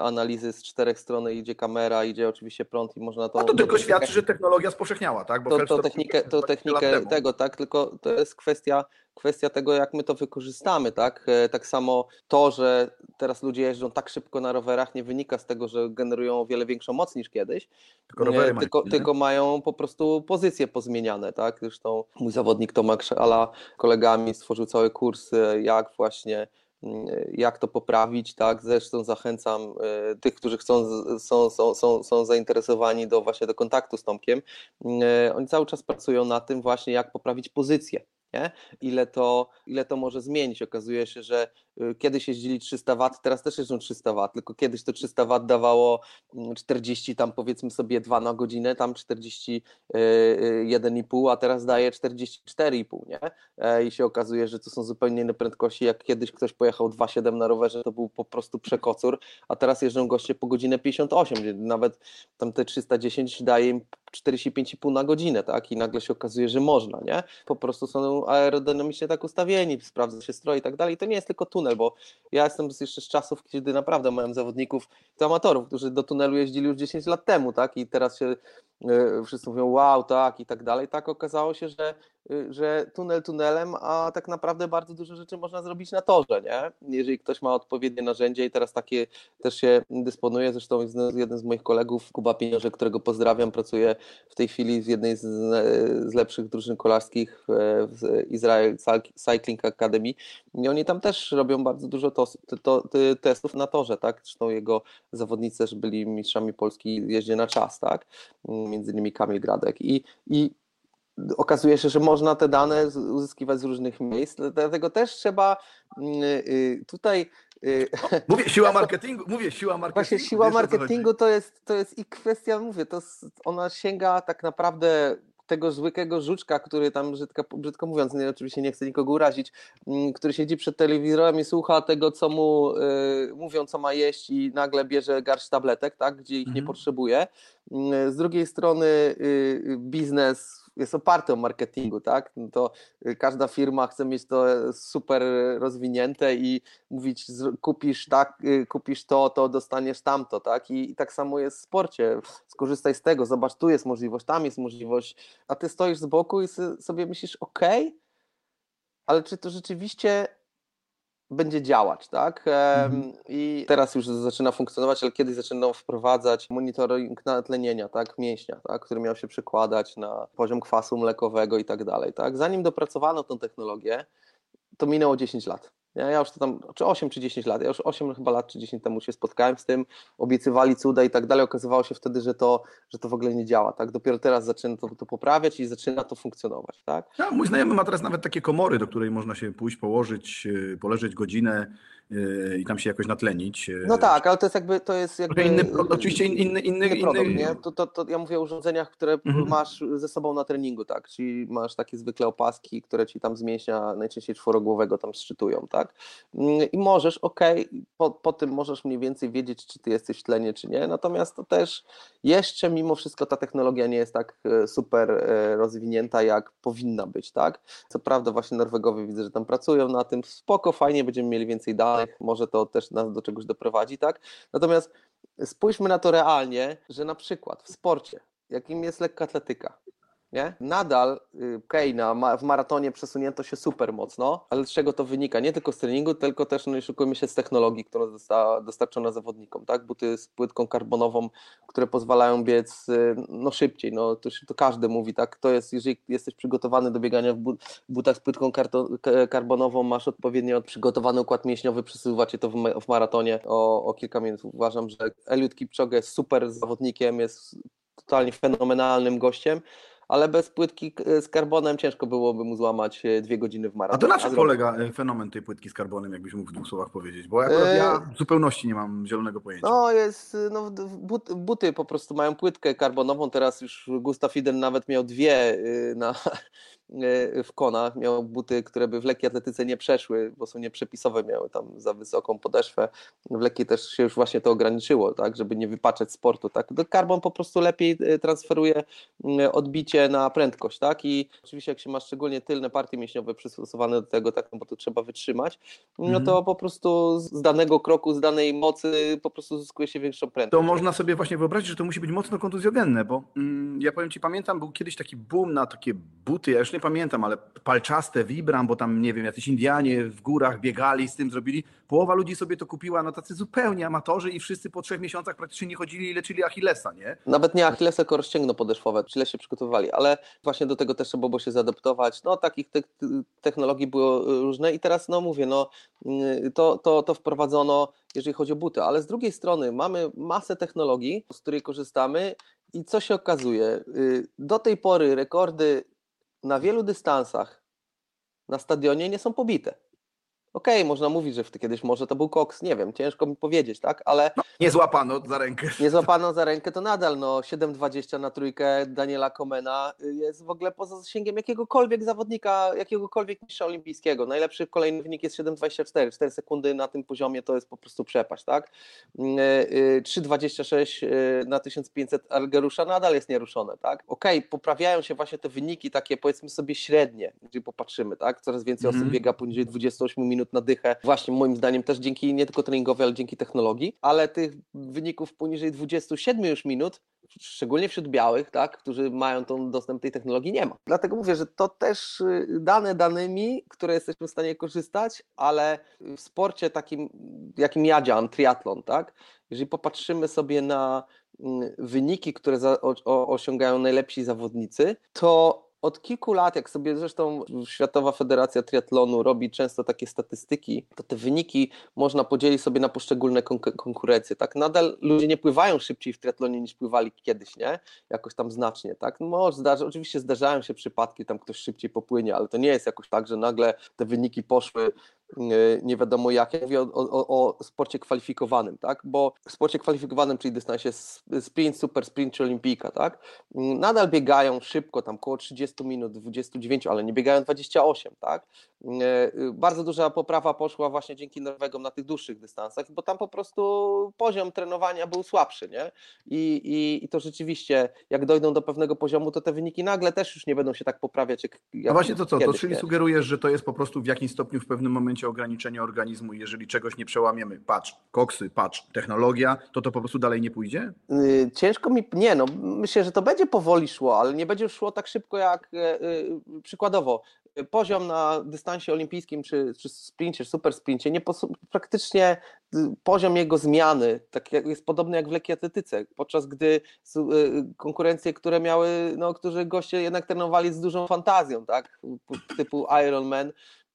analizy z czterech stron idzie kamera, idzie oczywiście prąd i można to... A to tylko świadczy, że technologia spowszechniała, tak? Bo to, to technikę, to technikę tego, tak? Tylko to jest kwestia, kwestia tego, jak my to wykorzystamy, tak? E, tak samo to, że teraz ludzie jeżdżą tak szybko na rowerach nie wynika z tego, że generują o wiele większą moc niż kiedyś, tylko, rowery tylko, mają, tylko mają po prostu pozycje pozmieniane, tak? Zresztą mój zawodnik Tomek Szala kolegami stworzył cały kurs, e, jak właśnie jak to poprawić, tak? Zresztą zachęcam e, tych, którzy chcą, są, są, są, są zainteresowani do właśnie do kontaktu z Tomkiem. E, oni cały czas pracują na tym właśnie, jak poprawić pozycję. Nie? Ile, to, ile to może zmienić? Okazuje się, że kiedyś jeździli 300 W, teraz też jeżdżą 300 W, tylko kiedyś to 300 W dawało 40 mm, tam powiedzmy sobie 2 na godzinę, tam 41,5, y, y, a teraz daje 44,5, nie? E, I się okazuje, że to są zupełnie inne prędkości, jak kiedyś ktoś pojechał 2,7 na rowerze, to był po prostu przekocur, a teraz jeżdżą goście po godzinę 58, gdzie nawet tam te 310 daje im 45,5 na godzinę, tak? I nagle się okazuje, że można, nie? Po prostu są aerodynamicznie tak ustawieni, sprawdza się stroj i tak dalej. To nie jest tylko tunel, tunel, bo ja jestem jeszcze z czasów, kiedy naprawdę miałem zawodników, to amatorów, którzy do tunelu jeździli już 10 lat temu, tak? I teraz się wszyscy mówią wow, tak i tak dalej. Tak okazało się, że Y, że tunel tunelem, a tak naprawdę bardzo dużo rzeczy można zrobić na torze, nie? Jeżeli ktoś ma odpowiednie narzędzie i teraz takie też się dysponuje, zresztą jeden z moich kolegów, Kuba Pieniążek, którego pozdrawiam, pracuje w tej chwili w jednej z, z lepszych drużyn kolarskich w Israel Cycling Academy i oni tam też robią bardzo dużo to, to, testów na torze, tak? Zresztą jego zawodnicy też byli mistrzami Polski jeździe na czas, tak? Między innymi Kamil Gradek i, i okazuje się, że można te dane uzyskiwać z różnych miejsc, dlatego też trzeba mm, y, tutaj y, Mówię, siła marketingu, mówię, siła marketingu. Właśnie siła marketingu to jest, to jest i kwestia, mówię, to ona sięga tak naprawdę tego zwykłego żuczka, który tam, brzydko, brzydko mówiąc, nie, oczywiście nie chcę nikogo urazić, mm, który siedzi przed telewizorem i słucha tego, co mu y, mówią, co ma jeść i nagle bierze garść tabletek, tak, gdzie ich mhm. nie potrzebuje. Mm, z drugiej strony y, biznes jest oparty o marketingu, tak? No to y, każda firma chce mieć to e, super rozwinięte i mówić, kupisz tak, y, kupisz to, to dostaniesz tamto, tak? I, i tak samo jest w sporcie. Skorzystaj z tego, zobacz, tu jest możliwość, tam jest możliwość, a ty stoisz z boku i sobie myślisz, ok, ale czy to rzeczywiście będzie działać, tak? Mhm. I teraz już zaczyna funkcjonować, ale kiedyś zaczynał wprowadzać monitoring natlenienia, tak? Mięśnia, tak? Który miał się przekładać na poziom kwasu mlekowego i tak dalej, tak? Zanim dopracowano tę technologię, to minęło 10 lat. Ja już to tam, czy 8 czy 10 lat, ja już 8 chyba lat czy 10 temu się spotkałem z tym, obiecywali cuda i tak dalej, okazywało się wtedy, że to, że to w ogóle nie działa, tak? Dopiero teraz zaczyna to, to poprawiać i zaczyna to funkcjonować, tak? Ja, mój znajomy ma teraz nawet takie komory, do której można się pójść, położyć, y, poleżeć godzinę y, i tam się jakoś natlenić. y. No tak, ale to jest jakby, to jest jakby... Inny, oczywiście inny, inny, inny inny, produkt, nie? To, to, to ja mówię o urządzeniach, które Mhm. masz ze sobą na treningu, tak? Czyli masz takie zwykle opaski, które ci tam z mięśnia najczęściej czworogłowego tam szczytują, tak? Mm, I możesz, okej, po, po tym możesz mniej więcej wiedzieć, czy ty jesteś w tlenie, czy nie, natomiast to też jeszcze mimo wszystko ta technologia nie jest tak e, super e, rozwinięta, jak powinna być, tak? Co prawda właśnie Norwegowie widzę, że tam pracują na tym, spoko, fajnie, będziemy mieli więcej danych, może to też nas do czegoś doprowadzi, tak? Natomiast spójrzmy na to realnie, że na przykład w sporcie, jakim jest lekka atletyka, nie? Nadal y, okej, na ma- w maratonie przesunięto się super mocno, ale z czego to wynika? Nie tylko z treningu, tylko też no, nie oszukujmy się z technologii, która została dostarczona zawodnikom, tak? Buty z płytką karbonową, które pozwalają biec y, no, szybciej, no to, to każdy mówi, tak? To jest, jeżeli jesteś przygotowany do biegania w bu- butach z płytką karbonową, masz odpowiednio przygotowany układ mięśniowy, przesuwa cię to w, w maratonie o, o kilka minut. Uważam, że Eliud Kipchoge jest super zawodnikiem, jest totalnie fenomenalnym gościem, ale bez płytki z karbonem ciężko byłoby mu złamać e, dwie godziny w A maratonie. to na czym polega e, fenomen tej płytki z karbonem, jakbyś mógł w dwóch słowach powiedzieć? Bo akurat ja E, w zupełności nie mam zielonego pojęcia. No jest, no buty po prostu mają płytkę karbonową, teraz już Gustav Iden nawet miał dwie na, w konach, miał buty, które by w lekkiej atletyce nie przeszły, bo są nieprzepisowe, miały tam za wysoką podeszwę, w lekkiej też się już właśnie to ograniczyło, tak, żeby nie wypaczać sportu, tak, karbon po prostu lepiej y, transferuje y, odbicie na prędkość, tak, i oczywiście jak się ma szczególnie tylne partie mięśniowe przystosowane do tego, tak, no bo to trzeba wytrzymać, no Mhm. to po prostu z danego kroku, z danej mocy po prostu zyskuje się większą prędkość. To można sobie właśnie wyobrazić, że to musi być mocno kontuzjogenne, bo mm, ja powiem Ci, pamiętam, był kiedyś taki boom na takie buty, ja już nie pamiętam, ale palczaste, Vibram, bo tam, nie wiem, jacyś Indianie w górach biegali, z tym zrobili. Połowa ludzi sobie to kupiła, no tacy zupełnie amatorzy i wszyscy po trzech miesiącach praktycznie nie chodzili i leczyli Achillesa, nie? Nawet nie Achillesa, tylko rozcięgno podeszwowe, źle się przygotowywali, ale właśnie do tego też trzeba było się zaadaptować. No takich te technologii było y, różne i teraz no mówię, no y, to, to, to wprowadzono, jeżeli chodzi o buty, ale z drugiej strony mamy masę technologii, z której korzystamy i co się okazuje, y, do tej pory rekordy na wielu dystansach na stadionie nie są pobite. Okej, można mówić, że kiedyś może to był koks, nie wiem, ciężko mi powiedzieć, tak, ale Nie złapano za rękę. nie złapano za rękę, to nadal no 7,20 na trójkę Daniela Komena y, jest w ogóle poza zasięgiem jakiegokolwiek zawodnika, jakiegokolwiek mistrza olimpijskiego. Najlepszy kolejny wynik jest 7,24, 4 sekundy na tym poziomie to jest po prostu przepaść, tak? Y, y, 3,26 y, na 1500 Algerusza nadal jest nieruszone, tak? Okej, poprawiają się właśnie te wyniki takie powiedzmy sobie średnie, jeżeli popatrzymy, tak? Coraz więcej Mhm. osób biega poniżej 28 minut na dychę, właśnie moim zdaniem też dzięki nie tylko treningowi, ale dzięki technologii, ale tych wyników poniżej 27 już minut, szczególnie wśród białych, tak, którzy mają tą dostęp do tej technologii, nie ma. Dlatego mówię, że to też y, dane danymi, które jesteśmy w stanie korzystać, ale w sporcie takim, jakim ja działam, triatlon, tak, jeżeli popatrzymy sobie na mm, wyniki, które osiągają najlepsi zawodnicy, to od kilku lat, jak sobie zresztą Światowa Federacja Triatlonu robi często takie statystyki, to te wyniki można podzielić sobie na poszczególne konk- konkurencje. Tak, nadal ludzie nie pływają szybciej w triatlonie niż pływali kiedyś, nie? Jakoś tam znacznie, tak? No, może zdarzy, oczywiście zdarzają się przypadki, tam ktoś szybciej popłynie, ale to nie jest jakoś tak, że nagle te wyniki poszły nie wiadomo jak. Ja mówię o, o, o sporcie kwalifikowanym, tak? Bo w sporcie kwalifikowanym, czyli dystansie sprint, super sprint czy olimpijka, tak? Mm, Nadal biegają szybko, tam około 30 minut, 29, ale nie biegają 28, tak? Yy, yy, Bardzo duża poprawa poszła właśnie dzięki Norwegom na tych dłuższych dystansach, bo tam po prostu poziom trenowania był słabszy, nie? I, i, i to rzeczywiście, jak dojdą do pewnego poziomu, to te wyniki nagle też już nie będą się tak poprawiać, jak, jak No właśnie to co, to kiedyś, czyli nie? sugerujesz, że to jest po prostu w jakimś stopniu w pewnym momencie ograniczenie organizmu i jeżeli czegoś nie przełamiemy, patrz, koksy, patrz, technologia, to to po prostu dalej nie pójdzie? Y, Ciężko mi, nie no, myślę, że to będzie powoli szło, ale nie będzie szło tak szybko jak e, y, przykładowo poziom na dystansie olimpijskim czy, czy sprincie, super sprincie, nie praktycznie y, poziom jego zmiany tak jest podobny jak w lekkiej podczas gdy y, konkurencje, które miały, no, którzy goście jednak trenowali z dużą fantazją, tak, typu Ironman,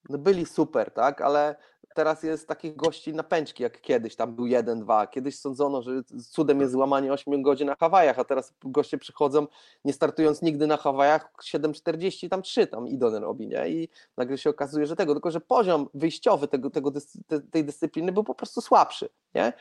byli super, tak, ale teraz jest takich gości na pęczki, jak kiedyś, tam był jeden, dwa. Kiedyś sądzono, że cudem jest złamanie 8 godzin na Hawajach, a teraz goście przychodzą, nie startując nigdy na Hawajach, 7,40 tam 3 tam Idon robi, nie? I nagle się okazuje, że tego, tylko że poziom wyjściowy tego, tego, tej dyscypliny był po prostu słabszy, nie?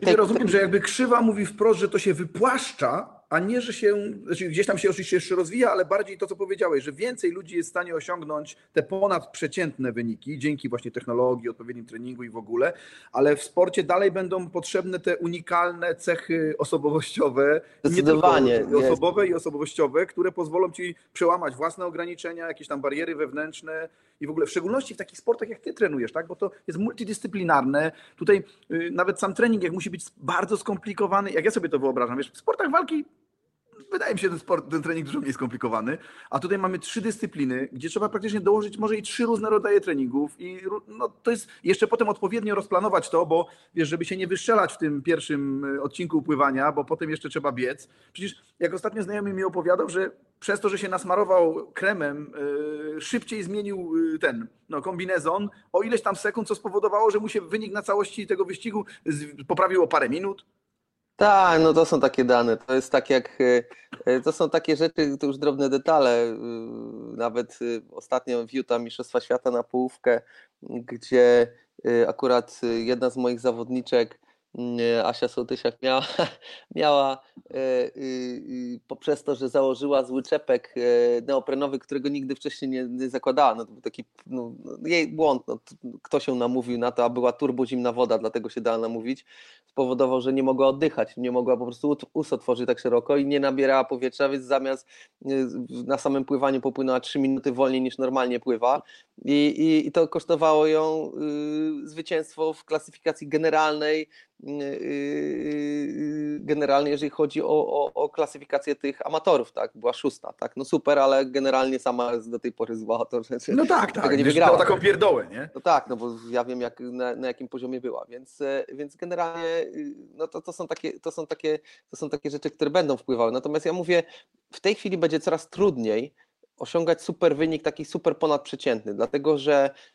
Tej, rozumiem, że jakby krzywa mówi wprost, że to się wypłaszcza, a nie, że się, znaczy gdzieś tam się oczywiście jeszcze rozwija, ale bardziej to, co powiedziałeś, że więcej ludzi jest w stanie osiągnąć te ponadprzeciętne wyniki dzięki właśnie technologii, odpowiednim treningu i w ogóle, ale w sporcie dalej będą potrzebne te unikalne cechy osobowościowe, Zdecydowanie. Nie osobowe i osobowościowe, które pozwolą ci przełamać własne ograniczenia, jakieś tam bariery wewnętrzne i w ogóle w szczególności w takich sportach, jak ty trenujesz, tak? bo to jest multidyscyplinarne. Tutaj y, nawet sam trening jak musi być bardzo skomplikowany, jak ja sobie to wyobrażam. Wiesz, w sportach walki wydaje mi się ten, sport, ten trening dużo mniej skomplikowany, a tutaj mamy trzy dyscypliny, gdzie trzeba praktycznie dołożyć może i trzy różne rodzaje treningów i no, to jest jeszcze potem odpowiednio rozplanować to, bo wiesz, żeby się nie wystrzelać w tym pierwszym y, odcinku pływania, bo potem jeszcze trzeba biec. Przecież jak ostatnio znajomy mi opowiadał, że przez to, że się nasmarował kremem, yy, szybciej zmienił yy, ten no, kombinezon o ileś tam sekund, co spowodowało, że mu się wynik na całości tego wyścigu poprawił o parę minut. Tak, no to są takie dane. To jest tak jak, e, to są takie rzeczy, to już drobne detale. E, nawet e, ostatnio w Utah Mistrzostwa Świata na połówkę, gdzie akurat jedna z moich zawodniczek Asia Sołtysiak miała, miała e, y, poprzez to, że założyła zły czepek e, neoprenowy, którego nigdy wcześniej nie, nie zakładała. No, to był taki no, jej błąd. No, kto się namówił na to, a była turbozimna woda, dlatego się dała namówić. Spowodował, że nie mogła oddychać, nie mogła po prostu ust otworzyć tak szeroko i nie nabierała powietrza, więc zamiast y, na samym pływaniu popłynęła 3 minuty wolniej niż normalnie pływa. I, i, i to kosztowało ją y, zwycięstwo w klasyfikacji generalnej generalnie jeżeli chodzi o, o, o, klasyfikację tych amatorów, tak, była szósta, tak, no super, ale generalnie sama jest do tej pory zła, to że No tak, tak, nie wygrała. taką pierdołę, nie? No tak, no bo ja wiem jak, na, na jakim poziomie była, więc, e, więc generalnie y, no to, to, są takie, to, są takie, to są takie rzeczy, które będą wpływały, natomiast ja mówię, w tej chwili będzie coraz trudniej osiągać super wynik, taki super ponadprzeciętny, dlatego że y, y,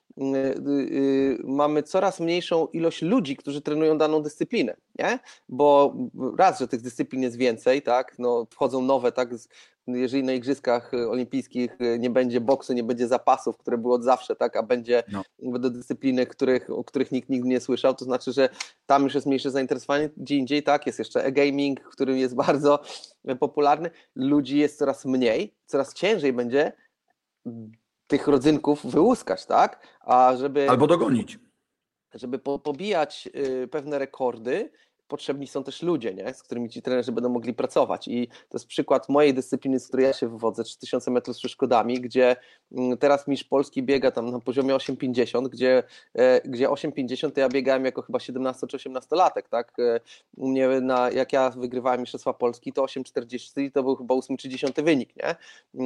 mamy coraz mniejszą ilość ludzi, którzy trenują daną dyscyplinę, nie? Bo raz, że tych dyscyplin jest więcej, tak? No, wchodzą nowe, tak? jeżeli na Igrzyskach Olimpijskich nie będzie boksu, nie będzie zapasów, które były od zawsze, tak, a będzie no. dyscypliny, których, o których nikt nigdy nie słyszał, to znaczy, że tam już jest mniejsze zainteresowanie, gdzie indziej tak, jest jeszcze e-gaming, który jest bardzo popularny, ludzi jest coraz mniej, coraz ciężej będzie tych rodzynków wyłuskać, tak, a żeby... Albo dogonić. Żeby po, pobijać y, pewne rekordy, potrzebni są też ludzie, nie? z którymi ci trenerzy będą mogli pracować. I to jest przykład mojej dyscypliny, z której ja się wywodzę, 3000 metrów z przeszkodami, gdzie mm, teraz mistrz Polski biega tam na poziomie 8,50, gdzie, e, gdzie 8,50 to ja biegałem jako chyba 17 czy 18 latek, tak? E, u mnie na, jak ja wygrywałem Mistrzostwa Polski, to 8,40 to był chyba 8 czy 10 wynik, nie?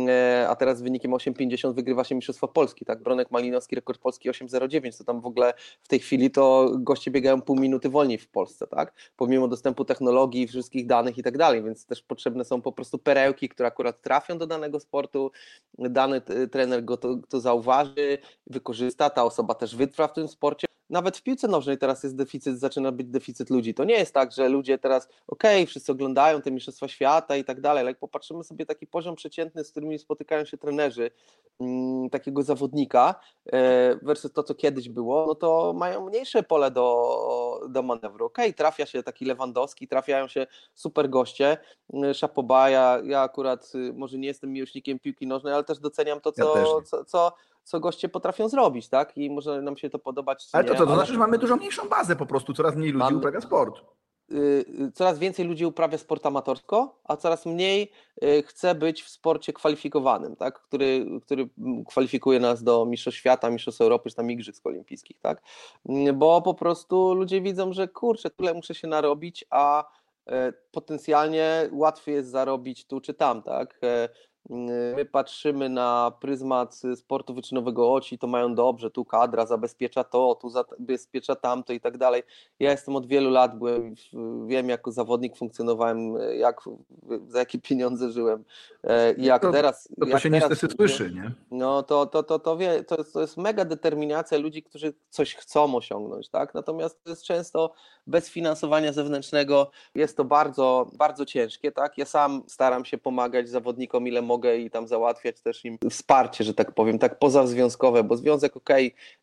E, a teraz wynikiem 8,50 wygrywa się Mistrzostwa Polski, tak? Bronek Malinowski, rekord Polski 8,09, to tam w ogóle w tej chwili to goście biegają pół minuty wolniej w Polsce, tak? Pomimo dostępu technologii, wszystkich danych i tak dalej, więc też potrzebne są po prostu perełki, które akurat trafią do danego sportu, dany trener go to, to zauważy, wykorzysta, ta osoba też wytrwa w tym sporcie nawet w piłce nożnej teraz jest deficyt, zaczyna być deficyt ludzi. To nie jest tak, że ludzie teraz, okej, okay, wszyscy oglądają te Mistrzostwa Świata i tak dalej, ale jak popatrzymy sobie taki poziom przeciętny, z którymi spotykają się trenerzy mm, takiego zawodnika e, versus to, co kiedyś było, no to mają mniejsze pole do, do manewru. Okej, okay, trafia się taki Lewandowski, trafiają się super goście, mm, Szapoba, ja, ja akurat y, może nie jestem miłośnikiem piłki nożnej, ale też doceniam to, co, ja co, co co goście potrafią zrobić, tak? I może nam się to podobać. Ale to co, to ale... znaczy, że mamy dużo mniejszą bazę po prostu, coraz mniej ludzi uprawia sport. Y, y, coraz więcej ludzi uprawia sport amatorsko, a coraz mniej y, chce być w sporcie kwalifikowanym, tak? który, który kwalifikuje nas do Mistrzostw Świata, Mistrzostw Europy, czy tam Igrzysk Olimpijskich, tak? Bo po prostu ludzie widzą, że kurczę, tyle muszę się narobić, a e, potencjalnie łatwiej jest zarobić tu czy tam, tak? My patrzymy na pryzmat sportu wyczynowego oci, to mają dobrze, tu kadra zabezpiecza to, tu zabezpiecza tamto i tak dalej. Ja jestem od wielu lat, byłem, wiem jako zawodnik funkcjonowałem, jak, za jakie pieniądze żyłem e, i jak to, teraz... To, to jak się teraz, niestety słyszy, nie? No to, to, to, to, wie, to, jest, to jest mega determinacja ludzi, którzy coś chcą osiągnąć, tak? Natomiast to jest często bez finansowania zewnętrznego, jest to bardzo, bardzo ciężkie, tak? Ja sam staram się pomagać zawodnikom ile mogę i tam załatwiać też im wsparcie, że tak powiem, tak pozazwiązkowe, bo związek ok,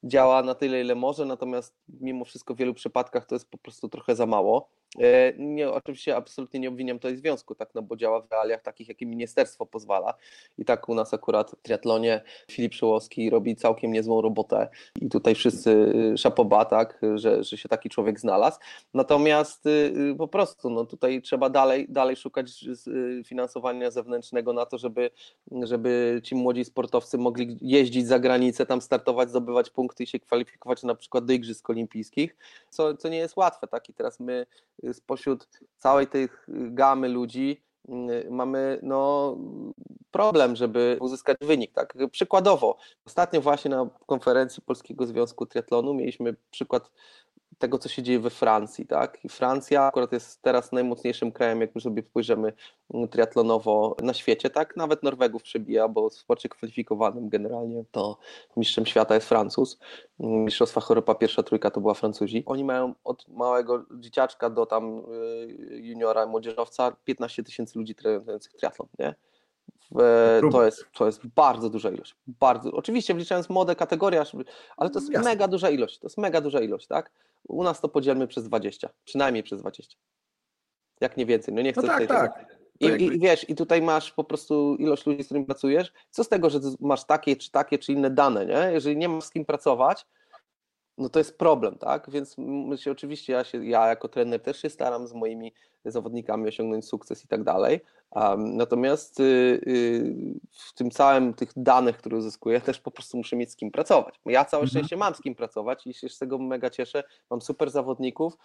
działa na tyle, ile może, natomiast mimo wszystko w wielu przypadkach to jest po prostu trochę za mało. E, nie, oczywiście absolutnie nie obwiniam tutaj związku, tak, no bo działa w realiach takich, jakie ministerstwo pozwala. I tak u nas akurat w triatlonie Filip Przyłoski robi całkiem niezłą robotę i tutaj wszyscy y, szapoba, tak, że, że się taki człowiek znalazł. Natomiast y, y, po prostu no, tutaj trzeba dalej, dalej szukać finansowania zewnętrznego na to, żeby, żeby ci młodzi sportowcy mogli jeździć za granicę, tam startować, zdobywać punkty i się kwalifikować na przykład do Igrzysk Olimpijskich, co, co nie jest łatwe. Tak? I teraz my spośród całej tej gamy ludzi y, mamy no, problem, żeby uzyskać wynik. Tak? Przykładowo, ostatnio właśnie na konferencji Polskiego Związku Triatlonu mieliśmy przykład tego, co się dzieje we Francji. Tak? I Francja akurat jest teraz najmocniejszym krajem, jak już sobie spojrzymy mm, triatlonowo na świecie. Tak? Nawet Norwegów przebija, bo w sporcie kwalifikowanym generalnie to mistrzem świata jest Francuz. Mm, Mistrzostwa Europa pierwsza trójka to była Francuzi. Oni mają od małego dzieciaczka do tam y, juniora, młodzieżowca 15 tysięcy ludzi trenujących triatlon. Nie? To jest, to jest bardzo duża ilość. Bardzo. Oczywiście wliczając młode kategorie, ale to jest Jasne. mega duża ilość. To jest mega duża ilość, tak? U nas to podzielmy przez 20, przynajmniej przez 20. Jak nie więcej. No nie chcę no tak, tak. I, I, wiesz, i tutaj masz po prostu ilość ludzi, z którymi pracujesz. Co z tego, że masz takie, czy takie, czy inne dane, nie? Jeżeli nie masz z kim pracować, no to jest problem, tak? Więc się, oczywiście ja, się, ja jako trener też się staram z moimi zawodnikami osiągnąć sukces i tak dalej, natomiast y, y, w tym całym tych danych, które uzyskuję, też po prostu muszę mieć z kim pracować. Ja całe mhm. szczęście mam z kim pracować i się z tego mega cieszę. Mam super zawodników,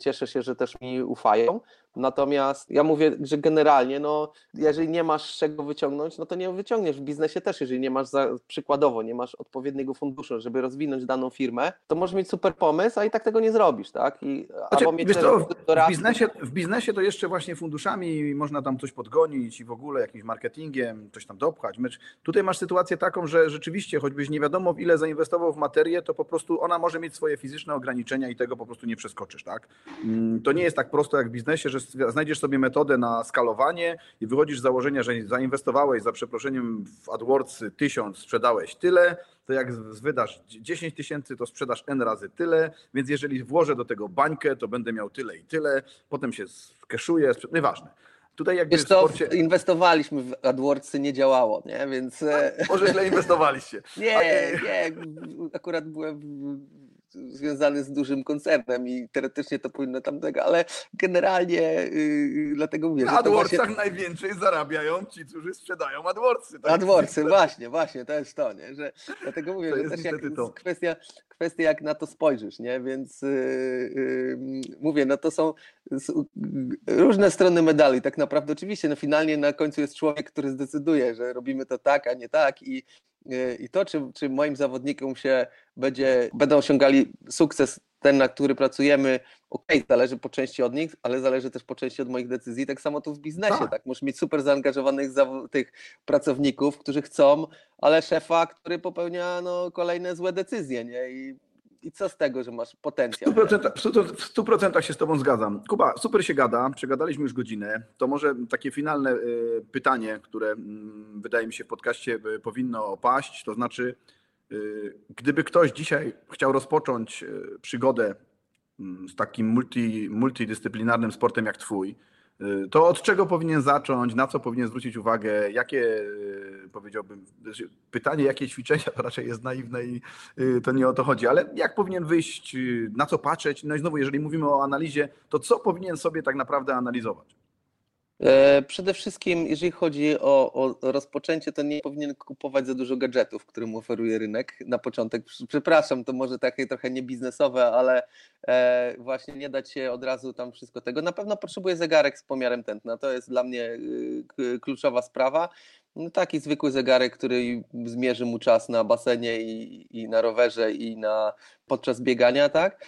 cieszę się, że też mi ufają. Natomiast ja mówię, że generalnie, no, jeżeli nie masz czego wyciągnąć, no to nie wyciągniesz w biznesie też. Jeżeli nie masz, za, przykładowo, nie masz odpowiedniego funduszu, żeby rozwinąć daną firmę, to możesz mieć super pomysł, a i tak tego nie zrobisz, tak? I, znaczy, albo mieć to, w, biznesie, w biznesie to jeszcze właśnie funduszami można tam coś podgonić i w ogóle jakimś marketingiem coś tam dopchać. Tutaj masz sytuację taką, że rzeczywiście, choćbyś nie wiadomo w ile zainwestował w materię, to po prostu ona może mieć swoje fizyczne ograniczenia i tego po prostu nie przeskoczysz, tak? Mm, to nie jest tak prosto jak w biznesie, że znajdziesz sobie metodę na skalowanie i wychodzisz z założenia, że zainwestowałeś za przeproszeniem w AdWords tysiąc, sprzedałeś tyle, to jak wydasz 10 tysięcy, to sprzedasz N razy tyle, więc jeżeli włożę do tego bańkę, to będę miał tyle i tyle, potem się skeszuję, nieważne. Tutaj jakby Wiesz sporcie... inwestowaliśmy w AdWordsy, nie działało, nie? Więc... A, może źle inwestowaliście. nie, nie, akurat byłem związany z dużym koncernem i teoretycznie to powinno tam tego, ale generalnie yy, dlatego mówię, Na AdWordsach właśnie... najwięcej zarabiają ci, którzy sprzedają AdWordsy. Tak? AdWordsy, właśnie, właśnie, to jest to, nie? Że, dlatego mówię, to że też jak to. kwestia, kwestia jak na to spojrzysz, nie? Więc yy, yy, mówię, no to są różne strony medali, tak naprawdę oczywiście, no finalnie na końcu jest człowiek, który zdecyduje, że robimy to tak, a nie tak i i to, czy, czy moim zawodnikom się będzie, będą osiągali sukces ten, na który pracujemy, ok, zależy po części od nich, ale zależy też po części od moich decyzji. Tak samo tu w biznesie, tak? tak? Możesz mieć super zaangażowanych tych pracowników, którzy chcą, ale szefa, który popełnia no, kolejne złe decyzje, nie? I i co z tego, że masz potencjał? W 100%, w 100% się z Tobą zgadzam. Kuba, super się gada, przegadaliśmy już godzinę. To może takie finalne y, pytanie, które mm, wydaje mi się w podcaście y, powinno paść, to znaczy, gdyby ktoś dzisiaj chciał rozpocząć przygodę mm, z takim multi, multidyscyplinarnym sportem jak Twój, Y, to od czego powinien zacząć, na co powinien zwrócić uwagę, jakie y, powiedziałbym, znaczy, pytanie, jakie ćwiczenia to raczej jest naiwne i y, to nie o to chodzi, ale jak powinien wyjść, na co patrzeć, no i znowu, jeżeli mówimy o analizie, to co powinien sobie tak naprawdę analizować? E, przede wszystkim, jeżeli chodzi o, o, rozpoczęcie, to nie powinien kupować za dużo gadżetów, którym oferuje rynek na początek. Przepraszam, to może takie trochę niebiznesowe, ale e, właśnie nie dać się od razu tam wszystko tego. Na pewno potrzebuje zegarek z pomiarem tętna. To jest dla mnie kluczowa sprawa. No taki zwykły zegarek, który zmierzy mu czas na basenie i, i na rowerze i na podczas biegania, tak?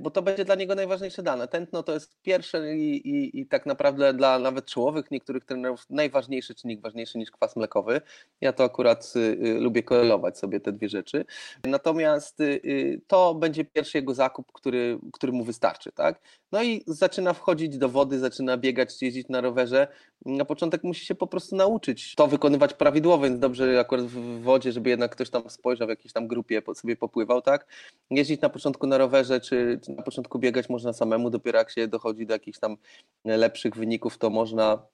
Bo to będzie dla niego najważniejsze dane. Tętno to jest pierwsze i, i, i, tak naprawdę dla nawet czołowych niektórych trenerów najważniejszy czynnik, ważniejszy niż kwas mlekowy. Ja to akurat y, y, lubię korelować sobie te dwie rzeczy. Natomiast y to będzie pierwszy jego zakup, który, który mu wystarczy, tak? No i zaczyna wchodzić do wody, zaczyna biegać, jeździć na rowerze. Na początek musi się po prostu nauczyć to wykonywać prawidłowo, więc dobrze akurat w wodzie, żeby jednak ktoś tam spojrzał w jakiejś tam grupie, sobie popływał, tak? Jeździć na początku na rowerze, czy, czy na początku biegać można samemu, dopiero jak się dochodzi do jakichś tam lepszych wyników, to można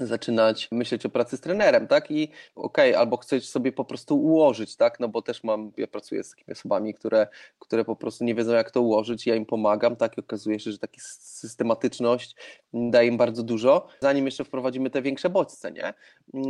zaczynać myśleć o pracy z trenerem, tak? I okej, okay, albo chcesz sobie po prostu ułożyć, tak? No bo też mam, ja pracuję z takimi osobami, które, które po prostu nie wiedzą, jak to ułożyć, ja im pomagam, tak? I okazuje się, że taka systematyczność daje im bardzo dużo, zanim jeszcze wprowadzimy te większe bodźce, nie?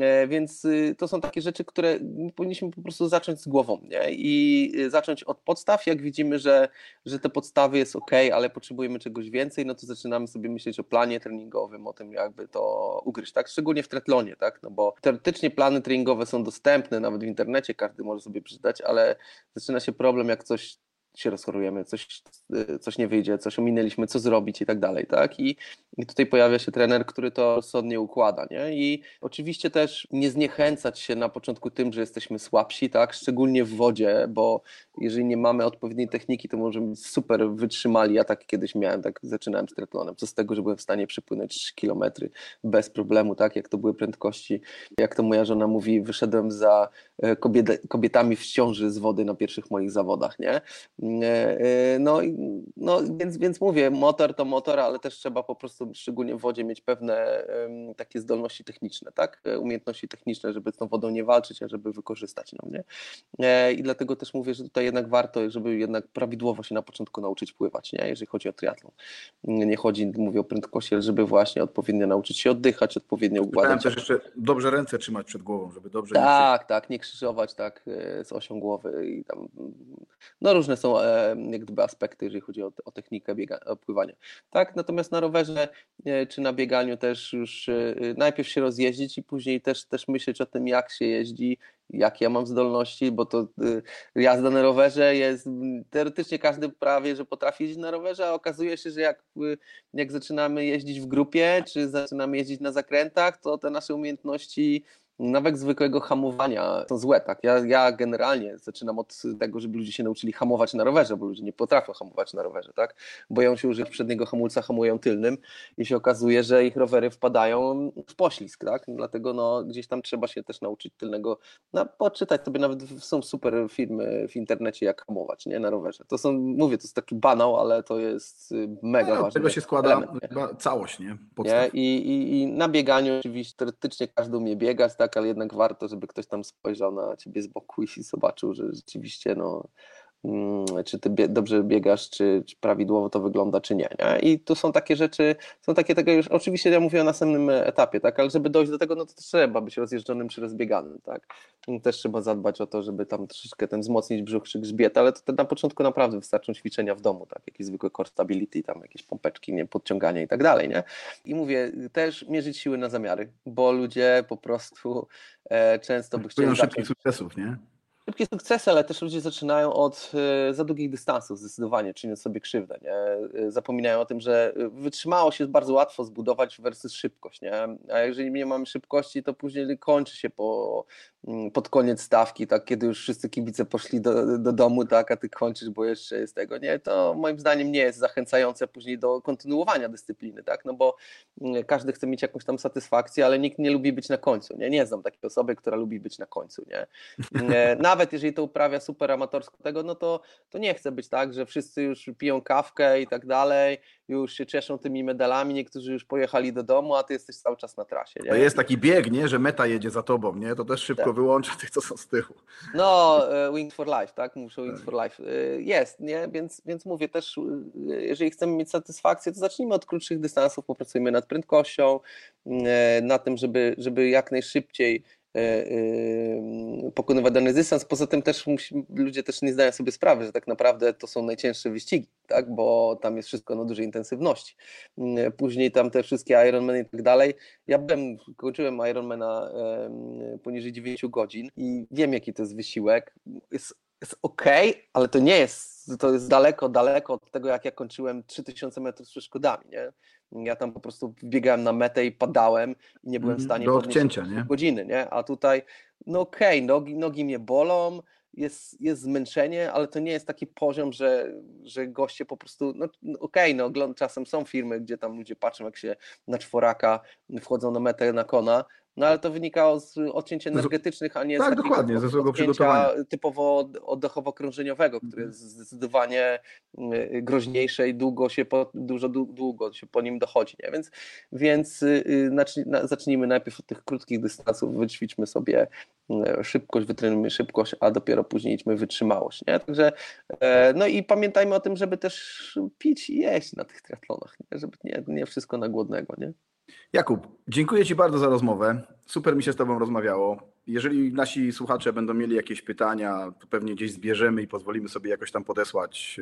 E, więc y, to są takie rzeczy, które powinniśmy po prostu zacząć z głową, nie? I y, zacząć od podstaw, jak widzimy, że, że te podstawy jest ok, ale potrzebujemy czegoś więcej, no to zaczynamy sobie myśleć o planie treningowym, o tym, jakby to ugryźć tak? Szczególnie w tretlonie, tak? No bo teoretycznie plany treningowe są dostępne nawet w internecie, każdy może sobie przeczytać, ale zaczyna się problem, jak coś się rozchorujemy, coś, y, coś nie wyjdzie, coś ominęliśmy, co zrobić i tak dalej, tak? I, I tutaj pojawia się trener, który to rozsądnie układa, nie? I oczywiście też nie zniechęcać się na początku tym, że jesteśmy słabsi, tak? Szczególnie w wodzie, bo jeżeli nie mamy odpowiedniej techniki, to możemy super wytrzymali. Ja tak kiedyś miałem, tak zaczynałem z triatlonem. Co z tego, że byłem w stanie przepłynąć 3 kilometry bez problemu, tak? Jak to były prędkości, jak to moja żona mówi, wyszedłem za e, kobiet, kobietami w ciąży z wody na pierwszych moich zawodach, nie? E, e, no, no więc, więc mówię, motor to motor, ale też trzeba po prostu szczególnie w wodzie mieć pewne takie zdolności techniczne, tak? Umiejętności techniczne, żeby z tą wodą nie walczyć, a żeby wykorzystać ją, nie? I dlatego też mówię, że tutaj jednak warto, żeby jednak prawidłowo się na początku nauczyć pływać, nie? jeżeli chodzi o triatlon. Nie chodzi, mówię o prędkości, ale żeby właśnie odpowiednio nauczyć się oddychać, odpowiednio układać. też jeszcze dobrze ręce trzymać przed głową, żeby dobrze... Tak, nie tak, nie krzyżować tak e, z osią głowy i tam, no różne są e, jak gdyby aspekty, jeżeli chodzi o, o technikę biega, pływania. Tak, natomiast na rowerze e, czy na bieganiu też już najpierw się rozjeździć i później też, też myśleć o tym, jak się jeździ, jakie ja mam zdolności, bo to jazda na rowerze jest, teoretycznie każdy prawie, że potrafi jeździć na rowerze, a okazuje się, że jak, jak zaczynamy jeździć w grupie, czy zaczynamy jeździć na zakrętach, to te nasze umiejętności nawet zwykłego hamowania są złe, tak? Ja, ja generalnie zaczynam od tego, żeby ludzie się nauczyli hamować na rowerze, bo ludzie nie potrafią hamować na rowerze, tak? Boją się użyć przedniego hamulca, hamują tylnym i się okazuje, że ich rowery wpadają w poślizg, tak? Dlatego no, gdzieś tam trzeba się też nauczyć tylnego, no, poczytać sobie nawet są super filmy w internecie, jak hamować, nie? Na rowerze. To są, mówię, to jest taki banał, ale to jest y, mega no, ważne. tego się składa element, całość, nie? nie? I, i, I na bieganiu oczywiście teoretycznie każdy umie biegać, tak? Tak, ale jednak warto, żeby ktoś tam spojrzał na ciebie z boku i zobaczył, że rzeczywiście no, czy ty dobrze biegasz, czy, czy, prawidłowo to wygląda, czy nie, nie. I tu są takie rzeczy, są takie tego już, oczywiście ja mówię o następnym etapie, tak, ale żeby dojść do tego, no to trzeba być rozjeżdżonym czy rozbieganym, tak. Też trzeba zadbać o to, żeby tam troszeczkę ten wzmocnić brzuch czy grzbiet, ale to na początku naprawdę wystarczą ćwiczenia w domu, tak, jakieś zwykłe core stability, tam jakieś pompeczki, nie, podciągania i tak dalej, nie. I mówię, też mierzyć siły na zamiary, bo ludzie po prostu e, często by chcieli szybkich sukcesów, nie? Szybkie sukcesy, ale też ludzie zaczynają od e, za długich dystansów zdecydowanie, czyniąc sobie krzywdę. Nie? E, zapominają o tym, że wytrzymałość jest bardzo łatwo zbudować versus szybkość. Nie? A jeżeli nie mamy szybkości, to później kończy się po, pod koniec stawki, tak, kiedy już wszyscy kibice poszli do, do domu, tak, a ty kończysz, bo jeszcze jest tego. Nie? To moim zdaniem nie jest zachęcające później do kontynuowania dyscypliny, tak? no bo mm, każdy chce mieć jakąś tam satysfakcję, ale nikt nie lubi być na końcu. Nie, nie znam takiej osoby, która lubi być na końcu. Nie? E, nawet jeżeli to uprawia super amatorsko tego, no to, to nie chce być tak, że wszyscy już piją kawkę i tak dalej, już się cieszą tymi medalami, niektórzy już pojechali do domu, a ty jesteś cały czas na trasie. Nie? To jest taki bieg, nie? że meta jedzie za tobą, nie? To też szybko tak. wyłącza tych, co są z tyłu. No, e, Wings for Life, tak? Muszę Wings for Life. E, jest, nie? Więc, więc mówię też, e, jeżeli chcemy mieć satysfakcję, to zacznijmy od krótszych dystansów, popracujmy nad prędkością, nad tym, żeby, żeby jak najszybciej pokonywać dany dystans. Poza tym też ludzie też nie zdają sobie sprawy, że tak naprawdę to są najcięższe wyścigi, tak? bo tam jest wszystko na dużej intensywności. Później tam te wszystkie Ironmany i tak dalej. Ja byłem, kończyłem Ironmana poniżej 9 godzin i wiem jaki to jest wysiłek. Jest, jest ok, ale to nie jest, to jest daleko, daleko od tego jak ja kończyłem 3000 metrów z przeszkodami, nie? Ja tam po prostu biegałem na metę i padałem i nie byłem w Mhm, stanie do odcięcia, nie? godziny, nie? A tutaj, no okej, nogi, nogi mnie bolą, jest, jest zmęczenie, ale to nie jest taki poziom, że, że goście po prostu, no no okej, no ogląd- czasem są firmy, gdzie tam ludzie patrzą, jak się na czworaka wchodzą na metę na kona, no ale to wynikało z odcięć energetycznych, a nie tak, z takiego dokładnie, ze złego przygotowania. typowo od- oddechowo-krążeniowego, które Mhm. jest zdecydowanie y, groźniejsze i długo się po, dużo dłu- długo się po nim dochodzi, nie? Więc, więc y, zacznijmy najpierw od tych krótkich dystansów, wyćwiczmy sobie y, szybkość, wytrenujmy szybkość, a dopiero później idźmy wytrzymałość, nie? Także e, no i pamiętajmy o tym, żeby też pić i jeść na tych triatlonach, nie? Żeby nie, nie wszystko na głodnego, nie? Jakub, dziękuję Ci bardzo za rozmowę. Super mi się z Tobą rozmawiało. Jeżeli nasi słuchacze będą mieli jakieś pytania, to pewnie gdzieś zbierzemy i pozwolimy sobie jakoś tam podesłać.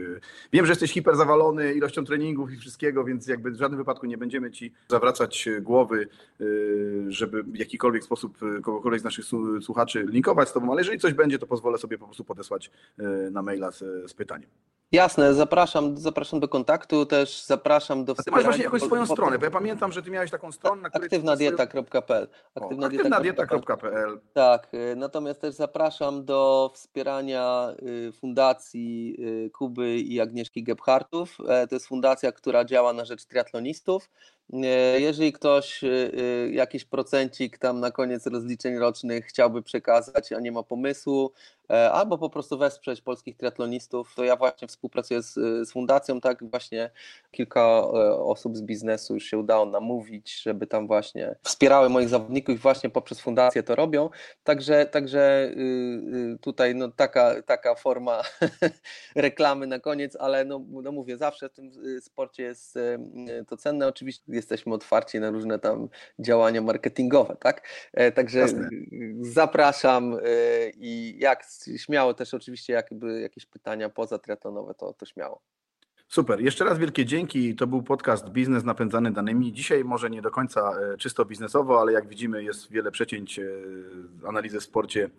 Wiem, że jesteś hiper zawalony ilością treningów i wszystkiego, więc jakby w żadnym wypadku nie będziemy Ci zawracać głowy, yy, żeby w jakikolwiek sposób kogokolwiek z naszych słu- słuchaczy linkować z Tobą, ale jeżeli coś będzie, to pozwolę sobie po prostu podesłać na maila z, z pytaniem. Jasne, zapraszam, zapraszam do kontaktu, też zapraszam do A Ty masz wspierania. właśnie jakąś swoją stronę, bo ja pamiętam, że Ty miałeś taką stronę, na której... Aktywnadieta.pl O, Aktywnadieta.pl Aktywnadieta.pl Tak, y, natomiast też zapraszam do wspierania y, fundacji y, Kuby i Agnieszki Gebhartów. E, To jest fundacja, która działa na rzecz triatlonistów. E, Jeżeli ktoś y, y, jakiś procencik tam na koniec rozliczeń rocznych chciałby przekazać, a nie ma pomysłu, e, albo po prostu wesprzeć polskich triatlonistów, to ja właśnie współpracuję z, z fundacją, tak właśnie kilka e, osób z biznesu już się udało namówić, żeby tam właśnie wspierały moich zawodników i właśnie poprzez fundację to robią. Także, także y, y, tutaj no, taka, taka forma reklamy na koniec, ale no, no mówię, zawsze w tym y, sporcie jest to cenne. Oczywiście jesteśmy otwarci na różne tam działania marketingowe, tak? E, Także Jasne. zapraszam y, i jak śmiało też oczywiście jakby jakieś pytania poza triatlonowe, to, to śmiało. Super. Jeszcze raz wielkie dzięki. To był podcast Biznes napędzany danymi. Dzisiaj może nie do końca e, czysto biznesowo, ale jak widzimy jest wiele przecięć e, analizy w sporcie e,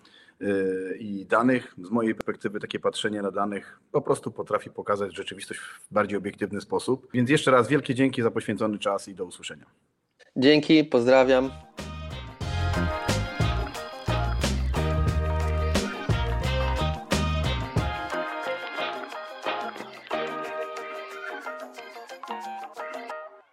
i danych. Z mojej perspektywy takie patrzenie na danych po prostu potrafi pokazać rzeczywistość w bardziej obiektywny sposób. Więc jeszcze raz wielkie dzięki za poświęcony czas i do usłyszenia. Dzięki, pozdrawiam.